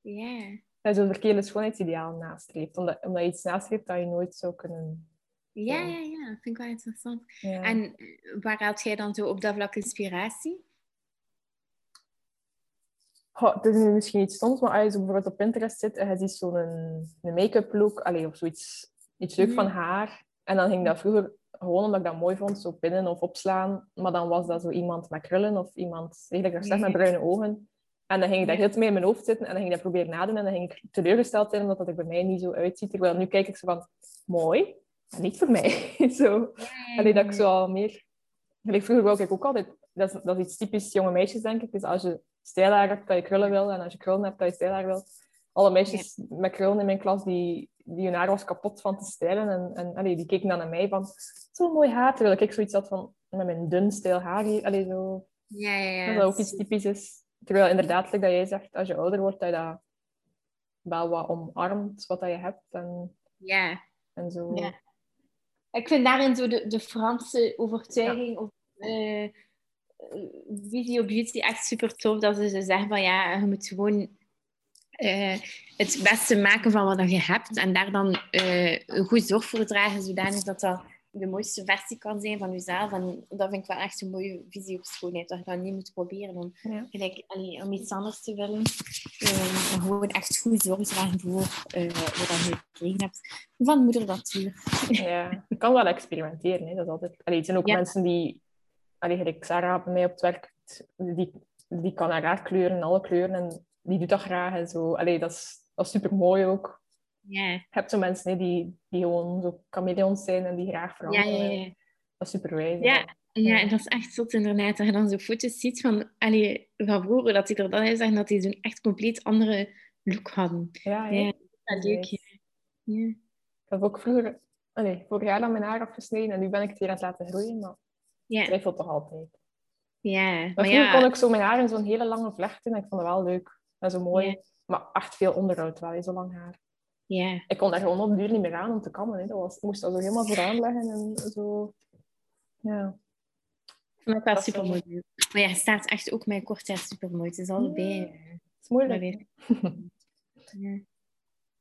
ja. Dat je zo'n verkeerde schoonheidsideaal nastreeft. Omdat, omdat je iets nastreeft dat je nooit zou kunnen... Ja, Ja. ja, dat vind ik wel interessant. Ja. En eh, waar haalt jij dan zo op dat vlak inspiratie? Goh, het is nu misschien iets stoms, maar als je bijvoorbeeld op Pinterest zit en je ziet zo'n een, een make-up look, allee, of zoiets iets leuk Mhm. van haar. En dan ging dat vroeger gewoon omdat ik dat mooi vond, zo pinnen of opslaan. Maar dan was dat zo iemand met krullen of iemand, eigenlijk zeg, met bruine ogen. En dan ging ik dat heel mee in mijn hoofd zitten en dan ging ik dat proberen nadoen. En dan ging ik teleurgesteld zijn omdat dat er bij mij niet zo uitziet. Terwijl nu kijk ik zo van, mooi, niet voor mij. zo. Allee, dat ik zo al meer... Gelijk vroeger wou ik ook altijd... Dat is, dat is iets typisch jonge meisjes, denk ik. Dus als je stijlhaar hebt, dat je krullen wil. En als je krullen hebt, dat je stijlhaar wil. Alle meisjes met krullen in mijn klas, die, die hun haar was kapot van te stijlen. En, en allee, die keken dan naar mij van... Zo'n mooi haar. Terwijl ik zoiets had van... Met mijn dun stijl haar hier. Allee, zo, Ja, ja, ja. dat dat ook iets typisch is. Terwijl inderdaad, dat jij zegt, als je ouder wordt, dat je dat wel wat omarmt, wat dat je hebt. En, Ja. en zo. Ja. Ik vind daarin zo de, de Franse overtuiging of eh, eh, visie op beauty echt super tof. Dat ze zeggen van ja, je moet gewoon eh, het beste maken van wat je hebt en daar dan eh, een goed zorg voor dragen, zodanig dat dat de mooiste versie kan zijn van jezelf. En dat vind ik wel echt een mooie visie op schoonheid. Dat je dat niet moet proberen om, Ja. gelijk, allee, om iets anders te willen. Maar gewoon echt goed zorg dragen voor eh, wat je gekregen hebt van moeder natuur. Ja, je kan wel experimenteren. Hè. Dat is altijd... Allee, het zijn ook Ja. mensen die... Allee, gelijk Sarah bij mij op het werk, die, die kan haar haar kleuren, alle kleuren, en die doet dat graag. En zo. Allee, dat is, dat is super mooi ook. Ja, Je hebt zo mensen hè, die, die gewoon zo chameleons zijn en die graag ja, veranderen. ja. ja. Dat is super wijs. Ja, ja, dat is echt zot inderdaad. Dat je dan zo foto's ziet van, allee, van vroeger, dat die er dan uit zagen dat die zo'n echt compleet andere look hadden. Ja, hè. Ja, dat leuk. Ja. Ja. Ik heb ook vroeger... Allee, vorig jaar dan mijn haar afgesneden en nu ben ik het weer aan het laten groeien, maar ik Ja, twijfel toch altijd. ja. Maar maar vroeger ja, kon ik zo mijn haar in zo'n hele lange vlecht doen en ik vond het wel leuk. En zo mooi. Ja. Maar echt veel onderhoud wel, zo lang haar. Ja. ik kon daar gewoon op de duur niet meer aan om te kammen. Hè. Dat was, ik moest dat zo helemaal vooraan leggen en zo. Ja. Ik vond het is super mooi. Maar ja, je staat echt ook met kort haar super mooi. Het is allebei. Ja. Het is moeilijk. maar weer. Ja.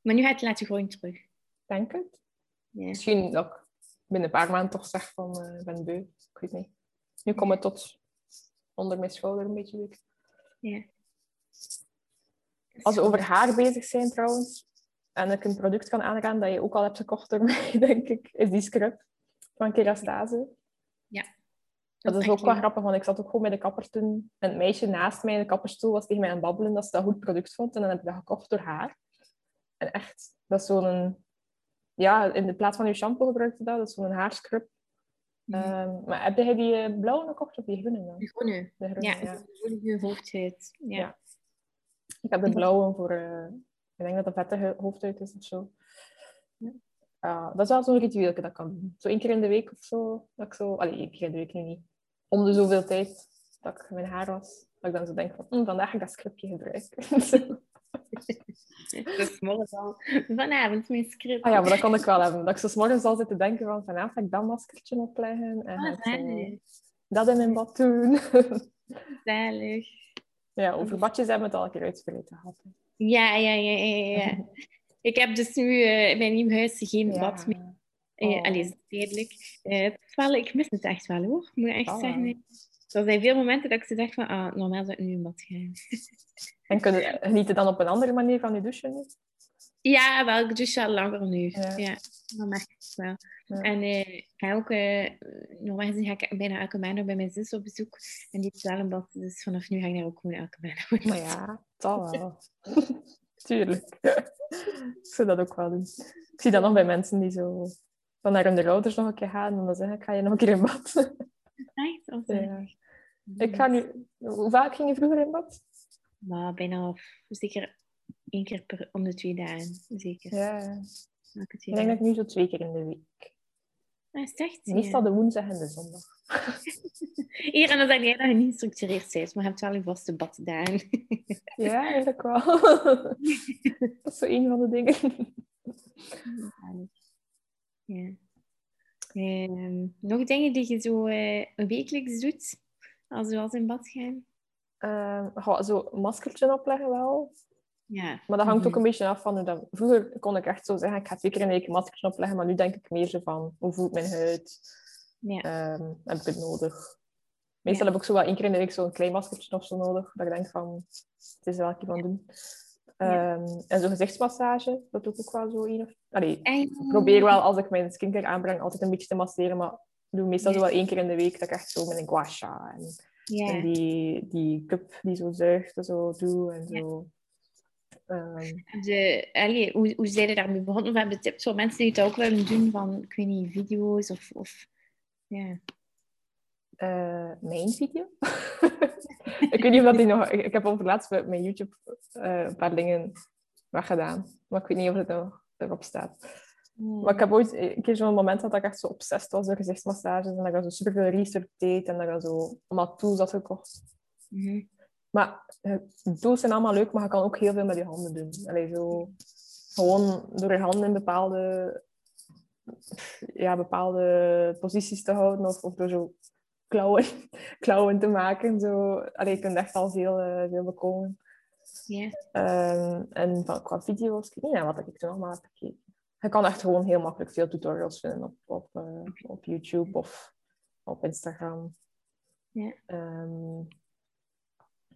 Maar nu gaat het laten groeien terug. Denk het. Ja. Misschien dat ik binnen een paar maanden toch zeg van eh, ik ben beu. Ik weet niet. Nu komt het tot onder mijn schouder een beetje. Ja. Als we over haar bezig zijn trouwens, en ik een product kan aanraden dat je ook al hebt gekocht door mij, denk ik, is die scrub van Kerastase. Dat is ook wel grappig, want ik zat ook gewoon bij de kapper toen. En het meisje naast mij in de kapperstoel was tegen mij aan het babbelen dat ze dat goed product vond. En dan heb ik dat gekocht door haar. En echt, dat is zo'n... Ja, in de plaats van je shampoo gebruikte dat. Dat is zo'n haarscrub. Ehm, maar heb jij die eh, blauwe gekocht of die groene dan? De groene. De groene, Ja, ja. de groene hoofdhuid. Ja. Ja. Ik heb de blauwe voor... eh, ik denk dat dat vettige hoofdhuid is of zo. Ja, dat is wel zo'n ritueel dat ik kan doen. Zo één keer in de week of zo. Dat ik zo... Allee, één keer in de week nu niet. Om de zoveel tijd dat ik mijn haar was. Dat ik dan zo denk van, hm, vandaag ga ik dat scriptje gebruiken. Dat is al. Vanavond mijn script. ah ja, maar dat kan ik wel hebben. Dat ik zo morgens al zit te denken van, vanavond ga ik dat maskertje opleggen. En Ah, zo dat in mijn bad doen. Zalig. ja, over badjes hebben we het al een keer uitgebreid gehad. Ja, ja, ja, ja, ja. Ik heb dus nu eh, in mijn nieuw huis geen Ja. bad meer. Eh, Oh. Allee, tijdelijk. Eh, is wel, ik mis het echt wel hoor, moet ik echt zeggen. er zijn veel momenten dat ik ze zeg van, ah, normaal zou ik nu in bad gaan. En kun je genieten dan op een andere manier van je douchen? Ja, wel, ik douche al langer nu. Ja. Ja, dat merk ik wel. Ja. En eh, ik ga ook, eh, normaal gezien ga ik bijna elke maandag bij mijn zus op bezoek. En die heeft wel een bad, dus vanaf nu ga ik daar ook gewoon elke maandag. Maar ja, dat wel. Tuurlijk. ik zou dat ook wel doen. Ik zie dat nog bij mensen die zo dan naar hun ouders nog een keer gaan en dan zeggen ik ga je nog een keer in bad. Echt? Of, Ja. Ik ga nu... Hoe vaak ging je vroeger in bad? Maar bijna zeker één keer per, om de twee dagen. Zeker. Ja. Elke Ik denk dat ik nu zo twee keer in de week. Ah, is echt? Ja. Meestal de woensdag en de zondag. Hier, en dan zeg jij dat je niet gestructureerd bent, maar je hebt wel je vaste baddagen. Ja, eigenlijk wel. dat is zo een van de dingen. Ja. Ehm, nog dingen die je zo eh, wekelijks doet, als we als in bad gaan? Ehm, goh, zo een maskertje opleggen wel. Ja. Maar dat hangt ook een beetje af van hoe. Vroeger kon ik echt zo zeggen, ik ga twee keer in de week een maskertje opleggen, maar nu denk ik meer zo van, hoe voelt mijn huid? Ja. Ehm, heb ik het nodig? Meestal Ja. heb ik zo wel één keer in de week zo'n klein maskertje of zo nodig, dat ik denk van, het is wel een keer van doen. Ehm, en zo'n gezichtsmassage, dat doe ik ook wel zo één of... Allee, ik probeer wel, als ik mijn skincare aanbreng, altijd een beetje te masseren, maar ik doe meestal zo wel één keer in de week dat ik echt zo met een gua sha en, die, die cup die zo zuigt en zo doe en zo. Ehm, De, allee, hoe, hoe zijn je daarmee begonnen? Of hebben tips voor mensen die het ook willen doen van, ik weet niet, video's of... of ja. eh, mijn video. ik weet niet of dat die nog... Ik, heb over laatst met mijn YouTube eh, een paar dingen weggedaan. Maar ik weet niet of het nog erop staat. Maar ik heb ooit een keer zo'n moment gehad dat ik echt zo obsessed was door gezichtsmassages. En dat ik zo superveel research deed. En dat ik zo allemaal tools had gekocht. Mhm. Maar eh, tools zijn allemaal leuk, maar je kan ook heel veel met je handen doen. Allee, zo, gewoon door je handen in bepaalde, ja, bepaalde posities te houden. Of, of door zo klauwen, klauwen te maken. Zo. Allee, je kunt echt al veel, eh, veel bekomen. Ja. Ehm, en van, qua video's, ik weet niet wat ik toen allemaal heb gekeken. Je kan echt gewoon heel makkelijk veel tutorials vinden op, op, eh, op YouTube of op Instagram. Ja. Ehm,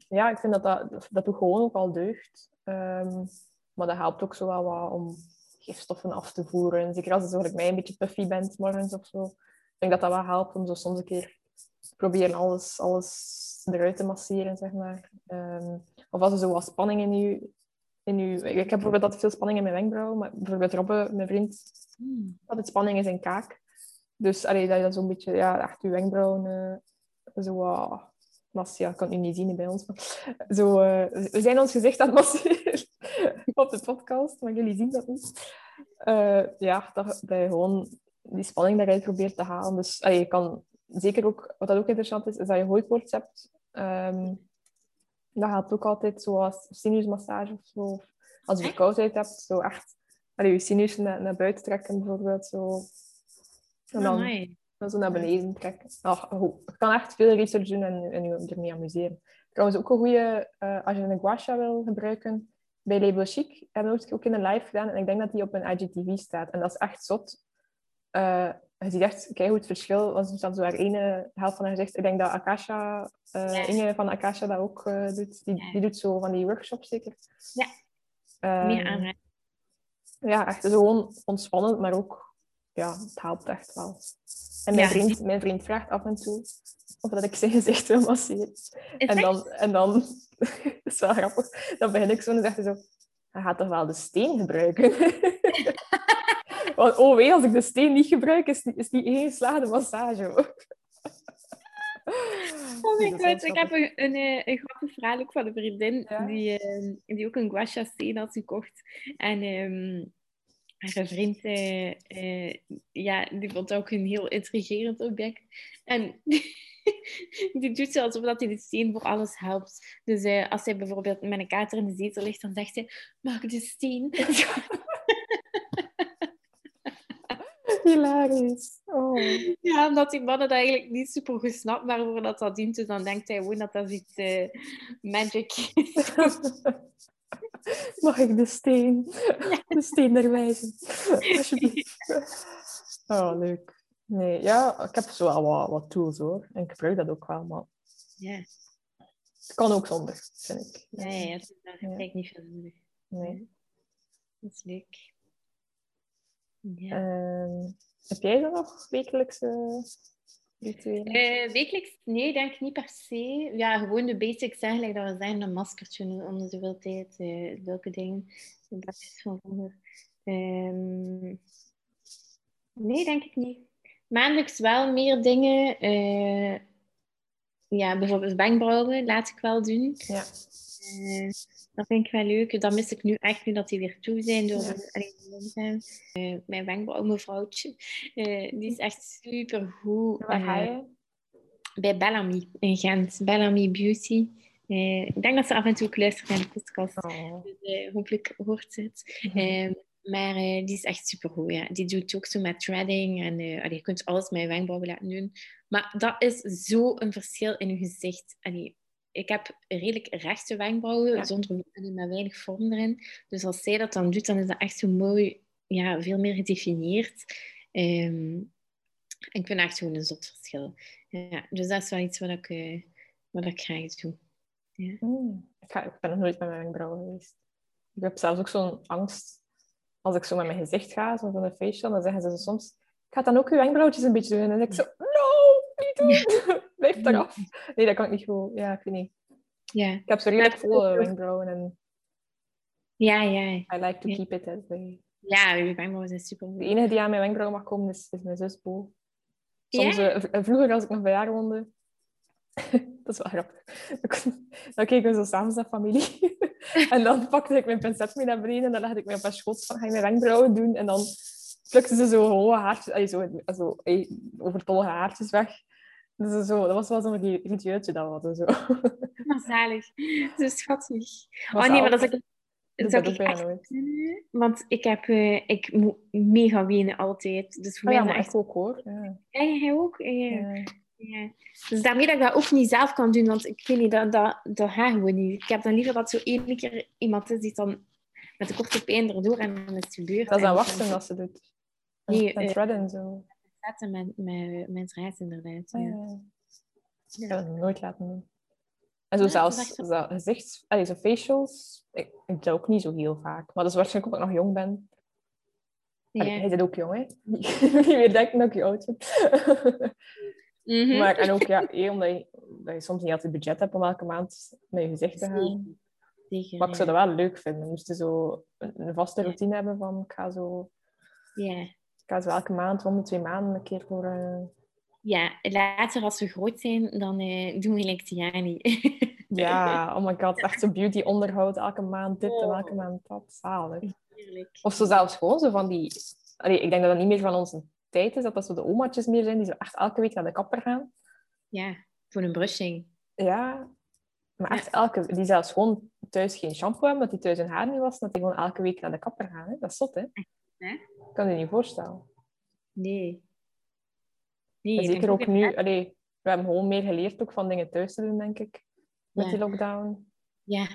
ja, ik vind dat dat, dat doet gewoon ook al deugd. Ehm, maar dat helpt ook zo wel wat om gifstoffen af te voeren. Zeker als je zo, like mij een beetje puffy bent morgens of zo. Ik denk dat dat wel helpt om zo soms een keer te proberen alles, alles eruit te masseren, zeg maar. Ehm, of als er zo wat spanning in je... In je ik heb bijvoorbeeld altijd veel spanning in mijn wenkbrauw. Maar bijvoorbeeld Robbe, mijn vriend, Hmm. had het spanning in zijn kaak. Dus allee, dat je dan zo'n beetje, ja, echt je wenkbrauwen eh, zo wat... mas- ja, ik kan het nu niet zien bij ons. Maar zo, eh, we zijn ons gezicht aan het masseren op de podcast, maar jullie zien dat niet. Eh, ja, dat, dat je gewoon die spanning daaruit probeert te halen. Dus allee, je kan zeker ook, wat dat ook interessant is, is dat je hooikoorts hebt. Ehm, dat helpt ook altijd, zoals sinusmassage of zo. Of als je verkoudheid hebt, zo echt allee, je sinus naar, naar buiten trekken bijvoorbeeld. Zo. En dan, Amai. Dan zo naar beneden trekken. Goed. Je kan echt veel research doen en, en je ermee amuseren. Trouwens, ook een goede, eh, als je een gua sha wil gebruiken, bij Label Chic hebben we ook in een live gedaan. En ik denk dat die op een IGTV staat. En dat is echt zot. Eh, je ziet echt kijk het verschil. Want er staat zo haar ene helft van haar gezicht. Ik denk dat Akasha, eh Ja. Inge van Akasha dat ook doet. Die, Ja. die doet zo van die workshops zeker. Ja. Ehm, Meer aanraden. ja, echt gewoon ontspannend, maar ook, ja, het helpt echt wel. En mijn, Ja. vriend, mijn vriend vraagt af en toe of dat ik zijn gezicht wil masseren. En dan, en dan, dat is wel grappig, dan begin ik zo en zegt hij zo, hij gaat toch wel de steen gebruiken? Want, oh wee, als ik de steen niet gebruik, is die, is die één geslaagde massage. hoor. Oh my Dus god, ik heb een, een, eh, een grappig verhaal ook van een vriendin Ja? die, eh, die ook een guasha steen had gekocht. En ehm, haar vriend, eh, eh, ja, die vond ook een heel intrigerend object. En die doet zo alsof dat hij de steen voor alles helpt. Dus eh, als hij bijvoorbeeld met een kater in de zetel ligt, dan zegt hij, maak de steen. Hilarisch. Oh. Ja, omdat die mannen dat eigenlijk niet super goed snapt waarvoor dat, dat dient. Dus dan denkt hij gewoon dat dat iets magic is. Mag ik de steen? De steen er wijzen. Alsjeblieft. Oh, leuk. Nee, ja, ik heb zo wel wat, wat tools hoor. En ik gebruik dat ook wel, maar Ja, Het kan ook zonder, vind ik. ja, ja, daar Ja. eigenlijk niet veel nodig. Nee. Dat is leuk. Ja. Ehm, heb jij dan nog wekelijkse Eh, wekelijks? Nee, denk ik niet per se. Ja, gewoon de basics eigenlijk dat we zeggen, een maskertje om de zoveel tijd, eh welke dingen. De bakjes van vroeger. Ehm, nee, denk ik niet. Maandelijks wel meer dingen. eh, ja, bijvoorbeeld wenkbrauwen laat ik wel doen. Ja. Eh, dat vind ik wel leuk. Dat mis ik nu echt nu dat die weer toe zijn door de, lockdown. Eh, mijn wenkbrauwmevrouwtje, eh die is echt super goed. Waar ga je? bij Bellamy in Gent. Bellamy Beauty. Eh, ik denk dat ze af en toe ook luistert naar de podcast. Oh. Dus, eh, hopelijk hoort ze het. Mhm. Eh, maar eh, die is echt supergoed. Ja. Die doet ook zo met threading. En eh, allee, je kunt alles met je wenkbrauwen laten doen. Maar dat is zo een verschil in je gezicht. Allee, ik heb redelijk rechte wenkbrauwen, Ja. zonder allee, met weinig vorm erin. Dus als zij dat dan doet, dan is dat echt zo mooi, ja, veel meer gedefinieerd. Ehm, ik vind echt gewoon een zot verschil. Ja, dus dat is wel iets wat ik, eh, wat ik graag doe. Mm. Ik, ga, ik ben nog nooit met mijn wenkbrauwen geweest. Ik heb zelfs ook zo'n angst. Als ik zo met mijn gezicht ga, zo van een facial, dan zeggen ze soms... Ik ga dan ook je wenkbrauwtjes een beetje doen. En ik zo... doen! Blijf eraf. Nee, dat kan ik niet goed. Ja, ik weet niet. Ja, Ik heb zo redelijk volle wenkbrauwen en ja, ja. I like to keep it that way. Ja, je wenkbrauwen zijn super De enige die aan mijn wenkbrauwen mag komen is, is mijn zus Bo. Soms, eh, v- vroeger, als ik nog bij haar woonde... dat is wel grappig. Dan keken we zo samen als familie. en dan pakte ik mijn pincet mee naar beneden en dan legde ik mij op haar schoot van, ga je mijn wenkbrauwen doen? En dan plukte ze zo holle haartjes, allee, zo, zo eh, overtollige haartjes weg. Dus zo, dat was wel zo'n ri- ritueeltje dat we hadden. Zo. Maar zalig. Zo schattig. Was oh nee, maar dat is zou dat ik ook echt nooit. Want ik heb... eh, ik moet mega wenen altijd. Dus voor Oh ja, maar is ik echt... ook hoor. Ja. Ja, jij ook? Ja. Ja. Ja. Dus daarmee dat ik dat ook niet zelf kan doen, want ik weet niet, dat, dat, dat gaat gewoon niet. Ik heb dan liever dat zo één keer iemand is die dan met de korte pijn erdoor en dan is het gebeurd. Dat is En aan dan wachten dat ze doet. En, Nee, en eh, threaden zo. Zetten met, met, met inderdaad. Ja. Ja. Ja. Ik heb het nooit laten doen. En zo Ja, zelfs zo gezichts... Allee, zo facials, ik, ik doe ook niet zo heel vaak. Maar dat is waarschijnlijk omdat ik nog jong ben. Allee, Ja. Hij zit ook jong, hè. Niet meer denken dat ik je oud ben. Mhm. maar, en ook, ja, eh, omdat, je, dat je soms niet altijd budget hebt om elke maand met je gezicht te gaan. Maar ik zou dat wel leuk vinden. Moest je zo een, een vaste routine hebben van... Ik ga zo... Ja. Ik ga zo elke maand, om de twee maanden, een keer voor... eh, ja, later als we groot zijn, dan eh, doen we gelijk Tiani. Ja, oh my god, echt zo beauty onderhoud. Elke maand dit en Oh. elke maand dat. Zalig. Heerlijk. Of zo zelfs gewoon zo van die... Allee, ik denk dat dat niet meer van onze tijd is, dat dat zo de omaatjes meer zijn, die zo echt elke week naar de kapper gaan. Ja, voor een brushing. Ja, maar echt elke... Die zelfs gewoon thuis geen shampoo hebben, dat die thuis hun haar niet was, dat die gewoon elke week naar de kapper gaan. Hè? Dat is zot, hè? Hè? Ik kan je niet voorstellen. Nee. Nee, En zeker ook nu... Allee, we hebben gewoon meer geleerd ook van dingen thuis te doen, denk ik. Met Ja. die lockdown. Ja,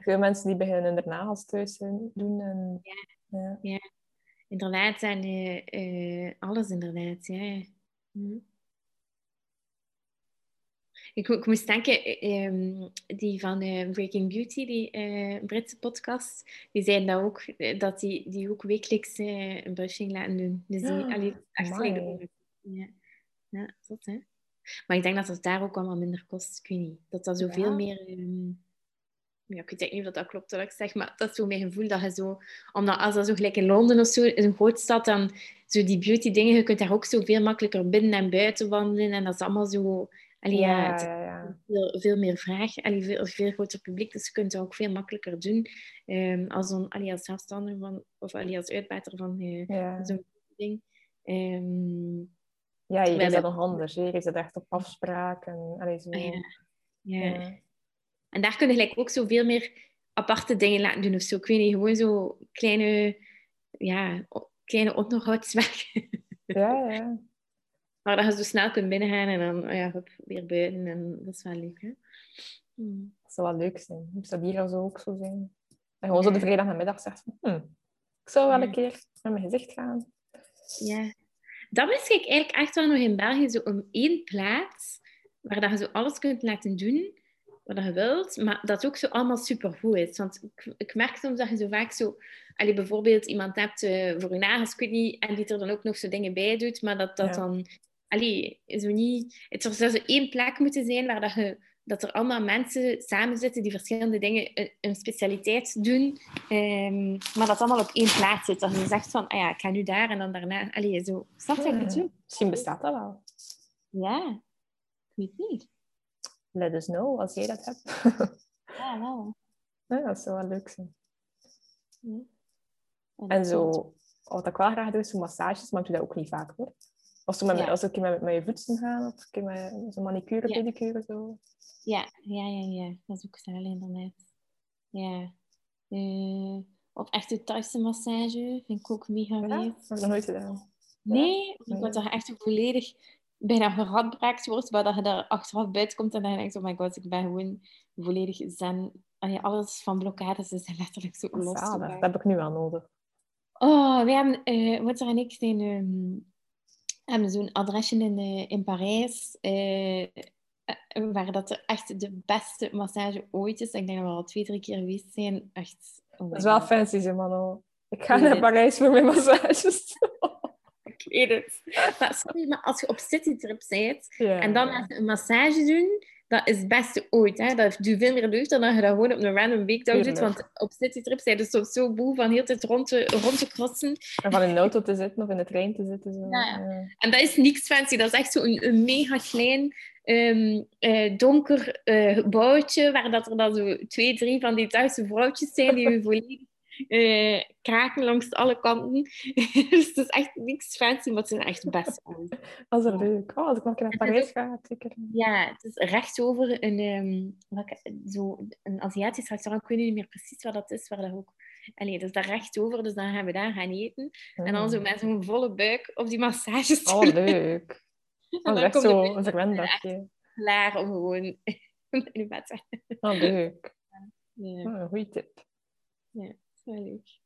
Veel mensen die beginnen hun nagels thuis te doen. En, ja. inderdaad. En eh, eh, alles inderdaad, ja. Hm. Ik, ik moest denken, eh, ehm, die van eh, Breaking Beauty, die eh, Britse podcast, die zeiden dat ook, dat die, die ook wekelijks een brushing laten doen. Dus die, Ah, allee, echt. Ja, ja zot, hè? Maar ik denk dat het daar ook allemaal minder kost. Ik weet niet. Dat dat zoveel Ja. meer... ehm, ja, ik weet niet of dat klopt wat ik zeg, maar dat is zo mijn gevoel dat je zo... Omdat als dat zo gelijk in Londen of zo, een groot stad, dan zo die beauty dingen, je kunt daar ook zo veel makkelijker binnen en buiten wandelen. En dat is allemaal zo... Allee, ja, ja, het is ja, ja. veel, veel meer vraag, allee, veel, veel groter publiek, dus je kunt dat ook veel makkelijker doen ehm, als, een, allee, als zelfstandige van, of allee, als uitbater van eh, ja. zo'n ding. Ehm, Ja, Terwijl is dat nog anders. Hier is het echt op afspraak. En, allee, zo. ah ja. En daar kun je gelijk ook zo veel meer aparte dingen laten doen of zo. Ik weet niet, gewoon zo kleine, ja, kleine onderhoudswerk. Ja, ja. maar dat je zo snel kunt binnengaan en dan oh ja, weer buiten. En dat is wel leuk, hè? Hmm. Dat zou wel leuk zijn. Moest dat hier zo ook zo zijn? En gewoon zo de vrijdag namiddag zegt van, hm, ik zou wel Ja. een keer met mijn gezicht gaan. Ja. Dat mis ik eigenlijk echt wel nog in België, zo om één plaats waar dat je zo alles kunt laten doen wat je wilt, maar dat ook zo allemaal supergoed is. Want ik, ik merk soms dat je zo vaak zo... Allee, bijvoorbeeld iemand hebt uh, voor je nagels, ik weet niet, en die er dan ook nog zo dingen bij doet, maar dat dat Ja. dan... Allee, zo niet... Het zou zo één plek moeten zijn waar dat je dat er allemaal mensen samen zitten die verschillende dingen, een, een specialiteit doen, ehm, maar dat allemaal op één plaats zit. Dat je zegt van, ah ja, ik ga nu daar en dan daarna. Allee, zo. Snap je wat bedoel? Misschien bestaat dat wel. Ja. Ik weet niet. Let us know als jij dat hebt. Ja, wel. ja, dat zou wel leuk zijn. Ja. En zo, wat ik wel graag doe, is zo massages, maar ik doe dat ook niet vaak hoor. Of zo met, Ja. als ik met, met je voeten gaan, of een keer met zo'n manicure, Ja. pedicure, zo. Ja, ja, ja, ja. Dat is ook snel inderdaad. Ja. Eh, of echt de Thaise massage vind ik ook mega Ja, dat heb ik nog nooit gedaan. Nee, Nee. omdat er echt volledig bijna geradbraakt wordt, waar dat je daar achteraf buiten komt en dan denk je, oh my god, ik ben gewoon volledig zen. Allee, alles van blokkades is letterlijk zo los. dat heb ik nu wel nodig. Oh, we hebben, eh Wouter en ik zijn, ehm, hebben zo'n adresje in, eh, in Parijs, eh, waar dat er echt de beste massage ooit is. Ik denk dat we al twee, drie keer geweest zijn. Echt, oh Dat is wel fancy, zeg Mano. Ik ga naar. Parijs voor mijn massages. Ik weet het. Maar, sorry, maar als je op citytrip bent en dan een massage doen, dat is het beste ooit. Hè? Dat doet veel meer deugd dan dat je dat gewoon op een random weekdag doet. Want op citytrip zijn je soms zo boe van heel tijd rond te, rond te crossen. En van in de auto te zitten of in de trein te zitten. Zo. Ja, ja. En dat is niks fancy. Dat is echt zo'n een, een mega klein, ehm, eh, donker eh, gebouwtje, waar dat er dan zo twee, drie van die Duitse vrouwtjes zijn die je volledig eh, kraken langs alle kanten. dus het is echt niks fancy, maar het zijn echt best goed. Dat is leuk. Oh, als ik nog een keer naar Parijs ga, zeker. Ja, het is recht over een, ehm, welke- zo, een Aziatisch restaurant. Ik weet niet meer precies wat dat is, waar dat ook... Allee, is daar recht over, dus dan gaan we daar gaan eten. En dan zo met zo'n volle buik op die massages Oh, leuk. Oh, dat is echt zo een verwend dagje. klaar om gewoon in je bed te gaan. Oh, leuk. Ja, Oh, een goede tip. is wel leuk.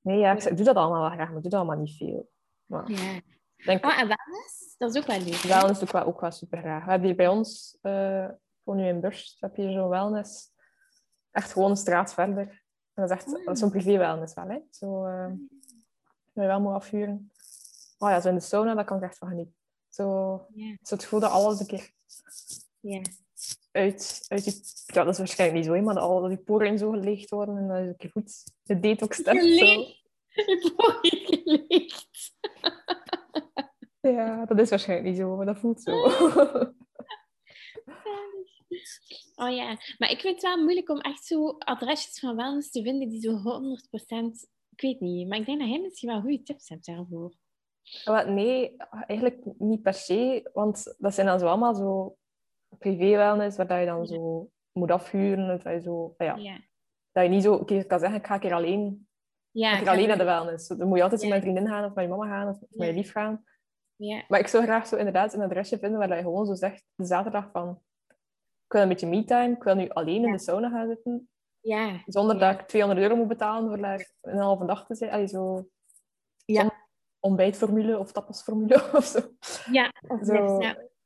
Nee, ja, ik, doe dat allemaal wel graag, maar ik doe dat allemaal niet veel. Maar Ja. denk, Ah, en wellness, dat is ook wel leuk. wellness doe ik wel, ook wel super graag. We hebben hier bij ons, eh voor nu in Burst, heb je zo'n wellness. Echt gewoon een straat verder. En dat is echt dat is zo'n privé wellness wel, hè. Zo, dat je wel moet afhuren. Oh ja, zo in de sauna, daar kan ik echt van genieten. Zo, zo het gevoel dat alles een keer Ja. Uit, uit je... Ja, dat is waarschijnlijk niet zo, hè, maar dat al dat die poren zo geleegd worden en dat je een keer goed de detox. Zo. Geleegd. Word hier geleegd. Ja, dat is waarschijnlijk niet zo, maar dat voelt zo. Oh ja, maar ik vind het wel moeilijk om echt zo adresjes van wellness te vinden die zo 100%... Ik weet niet, maar ik denk dat jij misschien wel goede tips hebt daarvoor. Nee, eigenlijk niet per se, want dat zijn dan zo allemaal zo privé-wellness, waar dat je dan zo moet afhuren. Dat je, zo, ja, Ja. dat je niet zo keer kan zeggen, ik ga een keer alleen, Ja, ik ga alleen naar de wellness. Dan moet je altijd zo met een vriendin gaan, of met je mama gaan, of met je lief gaan. Ja, Maar ik zou graag zo inderdaad een adresje vinden waar dat je gewoon zo zegt, de zaterdag van, ik wil een beetje me-time, ik wil nu alleen in de sauna gaan zitten, ja. zonder dat ik 200 euro moet betalen voor daar een halve dag te zijn. Allee, zo Ja. ontbijtformule of tapasformule of zo. ja. Of Zo.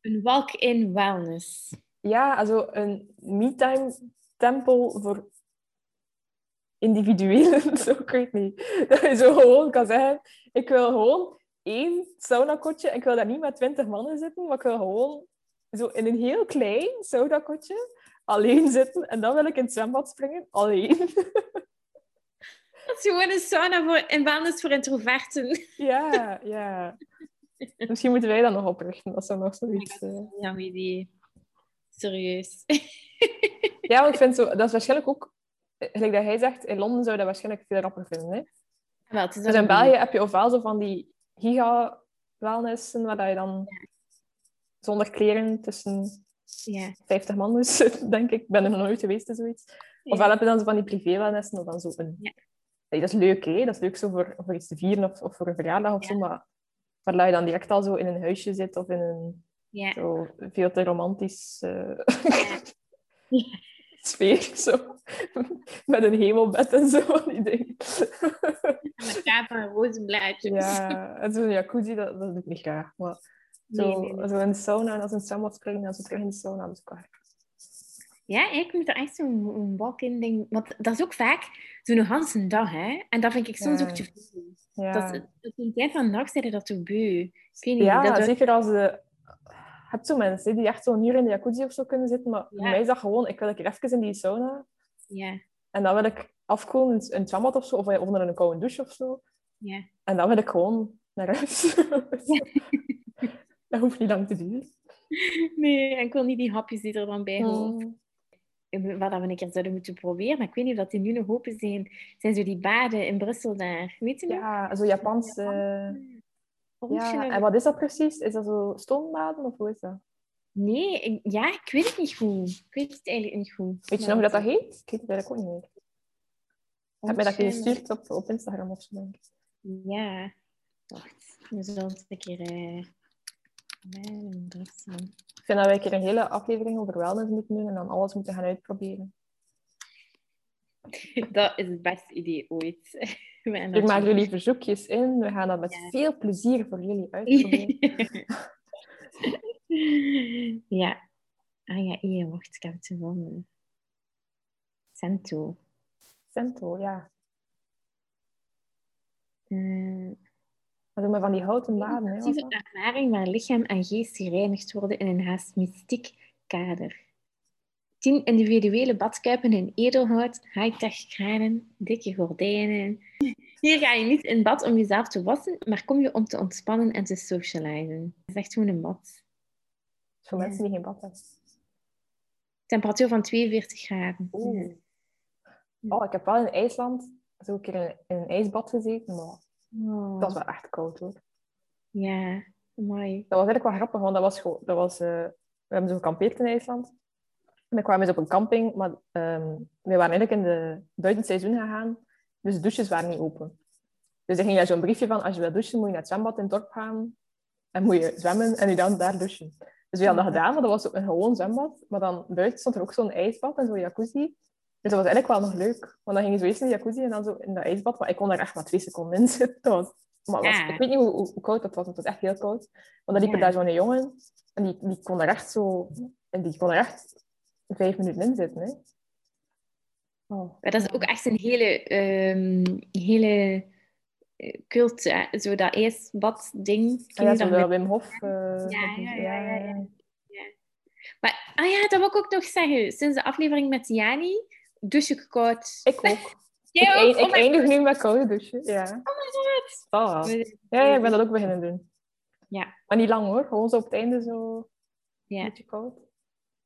Een walk-in wellness. Ja, also een me-time tempel voor individuelen, zo, ik weet niet. Dat je zo gewoon kan zeggen, ik wil gewoon één saunakotje, ik wil daar niet met twintig mannen zitten, maar ik wil gewoon zo in een heel klein saunakotje alleen zitten en dan wil ik in het zwembad springen, alleen. Dat is gewoon een sauna voor, en wellness voor introverten. ja, ja. Misschien moeten wij dat nog oprichten, dat zou nog zoiets... eh. Ja, goed idee. Serieus. Ja, want ik vind zo, dat is waarschijnlijk ook, eh, gelijk dat hij zegt, in Londen zou je dat waarschijnlijk veel rapper vinden, hè? Wel, Dus in België heb je ofwel zo van die giga-wellnessen, waar dat je dan zonder kleren tussen Ja. 50 man zitten, denk ik. Ik ben er nog nooit geweest, dus zoiets. Ofwel heb je dan zo van die privé-wellnessen, of dan zo een... Ja. Dat is leuk, hè? Dat is leuk zo voor, voor iets te vieren of, of voor een verjaardag of zo, maar waar je dan direct al zo in een huisje zit of in een Ja. zo veel te romantisch Ja. sfeer, zo. Met een hemelbed en zo, die dingen. Met kaap en rozenblaadjes. Ja, en zo'n jacuzzi, dat, dat doe ik niet graag. Maar Zo, Nee, nee, nee. zo in de sauna en als het zwembad springen en dan zo terug in de sauna. Dus ik Ja, ik moet er echt zo'n een walk-in ding... Want dat is ook vaak zo'n hele dag, hè. En dat vind ik soms Ja. ook te veel. ja. Dat, in de tijd van de dag zijn dat toch beu. Ik weet niet, ja, dat, zeker als je... Je hebt zo mensen die echt zo'n uur in de jacuzzi of zo kunnen zitten, maar voor mij is dat gewoon, ik wil een keer even in die sauna Ja, en dan wil ik afkoelen in het zwembad of zo, of of onder een koude douche of zo. ja. En dan wil ik gewoon naar huis. dat hoeft niet lang te duren. Nee, en ik wil niet die hapjes die er dan bij horen. Wat we een keer zouden moeten proberen, maar ik weet niet of dat die nu nog open zijn, zijn zo die baden in Brussel daar. Weet je nog? Ja, zo Japans. eh, Rondje ja, naar- en wat is dat precies? Is dat zo stoombaden of hoe is dat? Nee, ik- ja, ik weet het niet goed. Ik weet het eigenlijk niet goed. Weet je nog hoe dat, dat heet? Ik weet het eigenlijk ook niet meer. Je hebt mij dat gestuurd op, op Instagram of zo, denk ik. Ja. Wacht, we zullen het een keer... eh Ik vind dat wij een keer een hele aflevering over wellness moeten doen en dan alles moeten gaan uitproberen. Dat is het beste idee ooit. Ik maak jullie verzoekjes in. We gaan dat met Ja. veel plezier voor jullie uitproberen. ja. Ah ja, hier, wacht, ik heb het gevonden. Cento. Cento, ja. Eh, Dat doen we van die houten actieve dat? ervaring waar lichaam en geest gereinigd worden in een haast mystiek kader. Tien individuele badkuipen in edelhout, high-tech kranen, dikke gordijnen. Hier ga je niet in bad om jezelf te wassen, maar kom je om te ontspannen en te socializen. Het is echt gewoon een bad. Voor mensen die geen bad hebben. Temperatuur van 42 graden. Oeh. Oh, ik heb wel in IJsland zo een keer in een ijsbad gezeten, maar Oh, dat was wel echt koud hoor. Ja, mooi. Dat was eigenlijk wel grappig, want dat was gewoon, dat was, eh, we hebben zo gekampeerd in IJsland. En dan kwamen we eens op een camping, maar ehm we waren eigenlijk in de buitenseizoen gegaan, dus de douches waren niet open. Dus er ging daar zo'n briefje van, als je wil douchen, moet je naar het zwembad in het dorp gaan. En moet je zwemmen en je dan daar douchen. Dus we hadden dat gedaan, maar dat was ook een gewoon zwembad. Maar dan buiten stond er ook zo'n ijsbad en zo'n jacuzzi. Dus dat was eigenlijk wel nog leuk. Want dan ging je zo eerst in de jacuzzi en dan zo in dat ijsbad. Maar ik kon daar echt maar twee seconden in zitten. Was, maar was- Ja. ik weet niet hoe, hoe, hoe koud dat was, want het was echt heel koud. Want dan liep er Ja. daar zo'n jongen en die, die kon er echt zo... En die kon er echt vijf minuten in zitten. Hè. Oh. Maar dat is ook echt een hele, ehm, hele eh, cult, hè. zo dat ijsbad-ding. Ah ja, zo met- Wim Hof. eh, Ja, ja, ja, ja. Maar, ah ja, dat wil ik ook nog zeggen. Sinds de aflevering met Jani, douche ik koud. Ik ook. Jij ik ook? Oh ik eindig nu met koude douchen. Ja. Oh my god. Ah. We- Ja, ja, ik ben dat ook beginnen doen. Ja. Maar niet lang hoor, gewoon zo op het einde zo Ja. een beetje koud.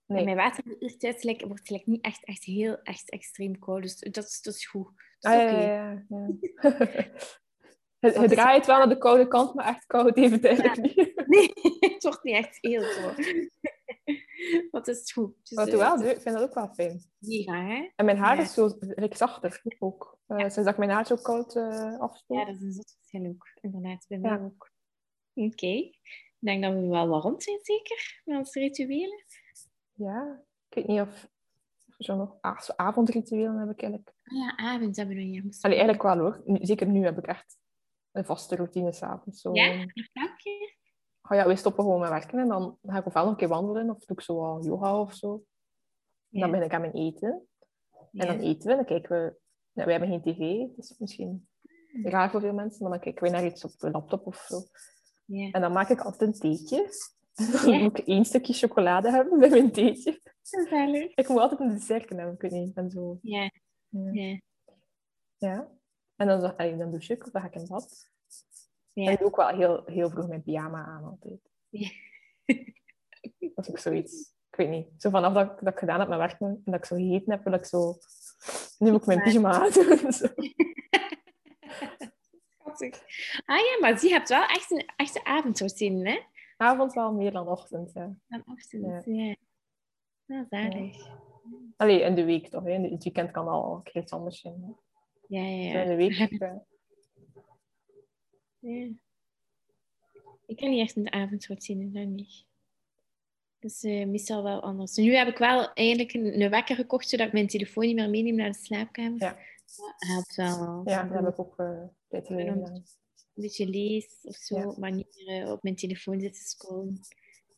Nee. Mijn water wordt like, like, niet echt, echt heel echt extreem koud. Dus dat is, dat is goed. Dat Ah, is oké. ja, ja, het, het draait wel naar de koude kant, maar echt koud het eigenlijk niet. Nee, het wordt niet echt heel koud. Wat is het goed. Dus, Maar eh, wel, ik vind dat ook wel fijn. Mega, hè? En mijn haar Ja. is zo zachter ook. Eh, Sinds dat ik mijn haar zo koud afspoel. Ja, dat is een zot verschil ook. Inderdaad, bij mij Ja. ook. Oké. Ik denk dat we wel wat rond zijn, zeker? Met onze rituelen. Ja, ik weet niet of zo nog ah, zo avondrituelen heb ik eigenlijk. Ah ja, avond hebben we ja. Allee, eigenlijk wel hoor. Zeker nu heb ik echt een vaste routine s'avonds. Zo. Ja? Dank je. Oh ja, we stoppen gewoon met werken en dan ga ik ofwel nog een keer wandelen of doe ik zo wat yoga of zo. Dan ben ik aan mijn eten. En dan eten we, dan kijken we... We hebben geen tv, is misschien raar voor veel mensen, maar dan kijken we naar iets op de laptop of zo. En dan maak ik altijd een theetje. Dan Ja. moet ik één stukje chocolade hebben bij mijn theetje. Gezellig. Ik moet altijd een dessert hebben, ik weet niet. En zo. Ja. Ja. En dan, allee, dan douche ik of dan ga ik in bad. Ja. ik doe ook wel heel, heel vroeg mijn pyjama aan altijd. Ja. Dat is ook zoiets. Ik weet niet. Zo vanaf dat, ik- dat ik gedaan heb met werken en dat ik zo gegeten heb, wil ik zo... Nu moet ik mijn pyjama aan doen. Zo. Schattig. Ah ja, maar je hebt wel echt een echte avondroutine, hè? Avond wel meer dan ochtend, ja. Dan ochtend, ja. Ja, zalig. Allee, in de week toch. Hè. In het weekend kan al iets anders zijn. hè. Ja, ja, ja. in de week... ja. Ik heb niet echt een avondroutine, dat niet. Dat is eh, meestal wel anders. Nu heb ik wel eigenlijk een, een wekker gekocht, zodat ik mijn telefoon niet meer meeneem naar de slaapkamer. Ja. Dat helpt wel. Ja, dat heb ik ook eh tijd geleden En om- gedaan. beetje lees of zo, Ja. maar niet meer eh, op mijn telefoon zit te scrollen.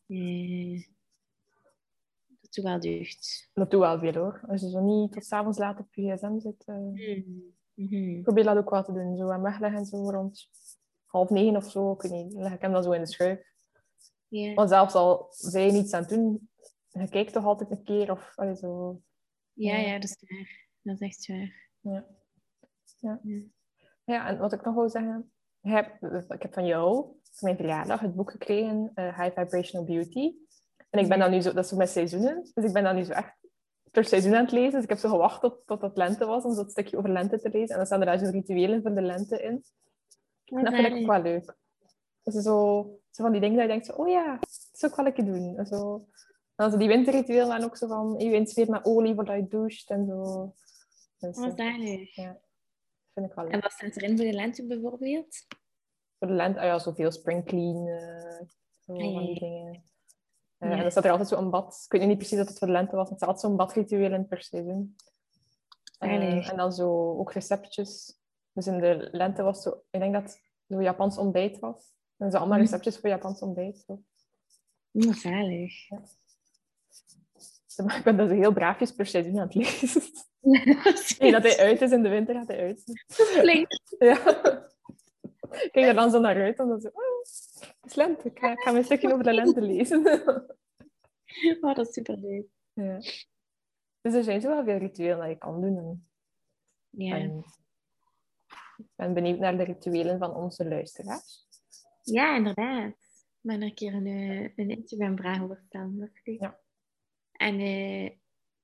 Eh, dat doet wel deugd. Dat doe wel veel hoor. Als je zo niet tot 's avonds laat op je gsm zit, eh. Mhm. probeer dat ook wel te doen. Zo en wegleggen en zo rond half negen of zo. Ik weet niet, leg ik hem dan zo in de schuif. Ja. Want zelfs al zijn je niets aan het doen, je kijkt toch altijd een keer of allee, zo. Ja, Ja. ja, dat is waar. Dat is echt waar. Ja. Ja. Ja. ja, en wat ik nog wil zeggen, ik heb, ik heb van jou voor mijn verjaardag het boek gekregen, eh, High Vibrational Beauty. En ik ben dan nu zo, dat is zo met seizoenen, dus ik ben dan nu zo echt per seizoen aan het lezen. Dus ik heb zo gewacht tot, tot het lente was om zo'n stukje over lente te lezen. En dan staan er daar zo rituelen voor de lente in. En dat vind ik ook wel leuk. Dus zo, zo van die dingen dat je denkt, zo, oh ja, dat is ook wel een keer doen. En zo. En dan zo die winterritueel en ook zo van, je insmeert met olie voordat je doucht en zo. Dus, Oh, eh, zalig. vind ik wel leuk. En wat staat erin voor de lente bijvoorbeeld? Voor de lente, ah ja, zoveel spring clean, eh, zo Ah, ja, van die ja. dingen. Eh, Ja. En dan staat er altijd zo'n bad. Ik weet niet precies dat het voor de lente was, maar er staat altijd zo'n badritueel in per seizoen. Eh, Zalig. en dan zo ook receptjes. Dus in de lente was zo, ik denk dat het zo Japans ontbijt was. En zo allemaal Mhm. receptjes voor Japans ontbijt. Zo. Oh, zalig. Maar Ik ben dus heel braafjes per seizoen aan het lezen. Nee, dat hij uit is in de winter, gaat hij uit. Flink. Ja. Ik kijk er dan zo naar uit, omdat zo, oh, het is lente. Ik ga, ik ga mijn stukje over de lente lezen. Oh, dat is superleuk. Ja. Dus er zijn zo wel veel rituelen dat je kan doen. En, Ja. en ik ben benieuwd naar de rituelen van onze luisteraars. ja, inderdaad. Er een keer een, eh, een Instagram-vraag over stellen. Ja. En eh,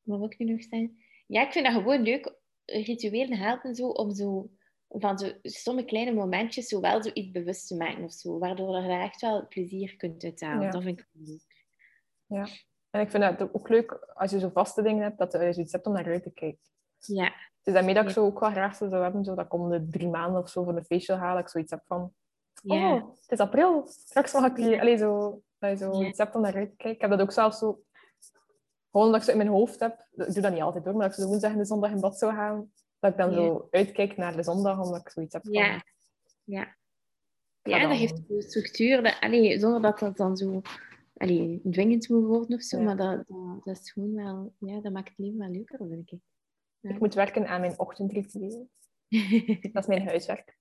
wat wil ik nu nog zeggen? Ja, ik vind dat gewoon leuk. Rituelen helpen zo om zo van zo sommige kleine momentjes zo wel zoiets bewust te maken of zo, waardoor je daar echt wel plezier kunt uithalen. Ja. Dat vind ik leuk. En ik vind het ook leuk als je zo vaste dingen hebt, dat je zoiets hebt om naar uit te kijken. Ja, Dus daarmee dat ik zo ook wel graag zo zou hebben, zo dat ik om de drie maanden of zo voor de facial haal, dat ik zoiets heb van, oh, het is april, straks mag ik hier, allee, zo, dat je zo iets hebt om naar uit te kijken. Ik heb dat ook zelfs zo, gewoon dat ik zo in mijn hoofd heb, ik doe dat niet altijd hoor, maar dat ik zo woensdag en de zondag in bad zou gaan, dat ik dan zo uitkijk naar de zondag, omdat ik zoiets heb van, Ja. Ja. Ja, dat geeft zo structuur. Dat, allee, zonder dat dat dan zo allee, dwingend moet worden of zo. Ja. Maar dat, dat, dat is gewoon wel... Ja, dat maakt het leven wel leuker, vind ik. Ik moet werken aan mijn ochtendritueel. Dat is mijn huiswerk.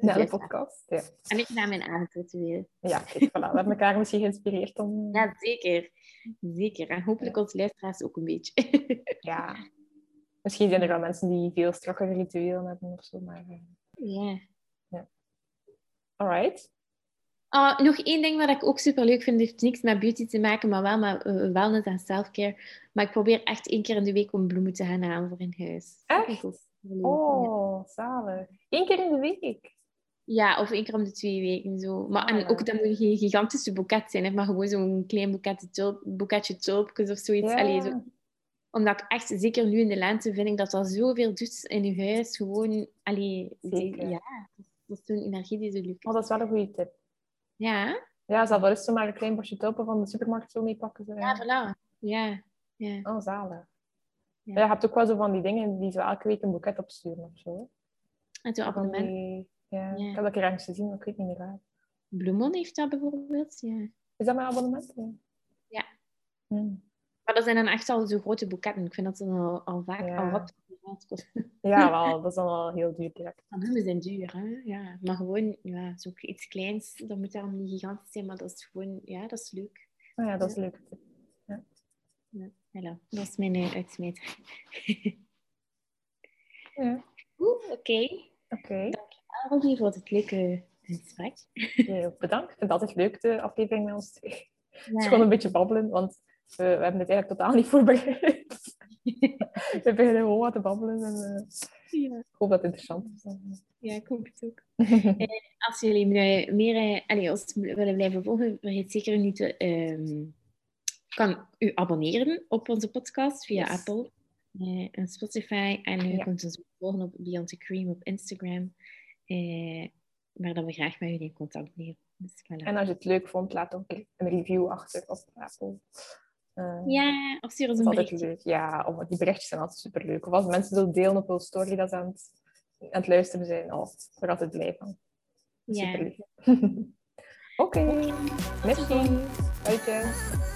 Na de podcast. Ja, En ik naar mijn avondritueel. ja kijk, voilà. We hebben elkaar misschien geïnspireerd om... Ja, zeker. Zeker. En hopelijk onze luisteraars ook een beetje. Ja. Misschien zijn er wel mensen die veel strakkere rituelen hebben of zo, maar... eh, ja. Alright. Ah, nog één ding wat ik ook super leuk vind, heeft niks met beauty te maken, maar wel met eh, wellness en selfcare. Maar ik probeer echt één keer in de week om bloemen te gaan halen voor in huis. Ook superleuk, ja. Oh, zalig. Eén keer in de week. Ja, of één keer om de twee weken zo. Maar Ah, en ook, dat moet geen gigantische boeket zijn, hè, maar gewoon zo'n klein boeketje, tulp, boeketje tulpjes of zoiets. Allee, zo. Omdat ik echt, zeker nu in de lente, vind ik dat dat zoveel doet in je huis. Gewoon, allee, die- Zeker. ja, dat is zo'n energie die zo leuk Oh, dat is wel een goede tip. Ja, Ja, zal wel eens zo maar een klein bosje tulpen van de supermarkt zo meepakken. Zo. ja, voilà. Ja, ja. Oh, zalig. Ja. Ja. je hebt ook wel zo van die dingen die zo elke week een boeket opsturen of zo. hè. En zo'n abonnement. die- Ja, Ja. ik heb dat keer ergens gezien, maar ik weet niet meer waar. Bloemon heeft dat bijvoorbeeld, ja. Is dat mijn abonnement? Ja. Hmm. Maar dat zijn dan echt al zo grote boeketten. Ik vind dat dan al, al vaak al wat. Ja, wel, dat is dan wel heel duur direct. Ah, Bloemen zijn duur, hè? Ja, maar gewoon ja, zo iets kleins, dat moet daarom niet gigantisch zijn, maar dat is gewoon, ja, dat is leuk. Oh ja, dat is leuk. Ja, voilà. Dat is mijn uitsmijter. Ja. Oeh, oké. Oké, Algie voor het leuke gesprek. bedankt. Ik vind het altijd leuk, de aflevering met ons twee. Het is Ja. gewoon een beetje babbelen, want we, we hebben het eigenlijk totaal niet voorbereid. we beginnen gewoon wat te babbelen en eh, ja. ik hoop dat het interessant is. ja, ik hoop het ook. Als jullie me- meer, eh, ons willen blijven volgen, vergeet zeker niet te ehm, kan u abonneren op onze podcast via Yes. Apple eh, en Spotify. En u Ja. kunt ons volgen op Beyond the Cream op Instagram. eh, waar dan we graag met jullie in contact blijven. Dus voilà. En als je het leuk vond, laat ook een review achter op Apple. Eh, Ja, of stuur Dat een berichtje. leuk. Ja, om, die berichtjes zijn altijd superleuk. Of als mensen zo delen op hun story dat ze aan het, aan het luisteren zijn. Oh, ik ben er altijd blij van. Ja. Super lief. Oké, merci. Uitje.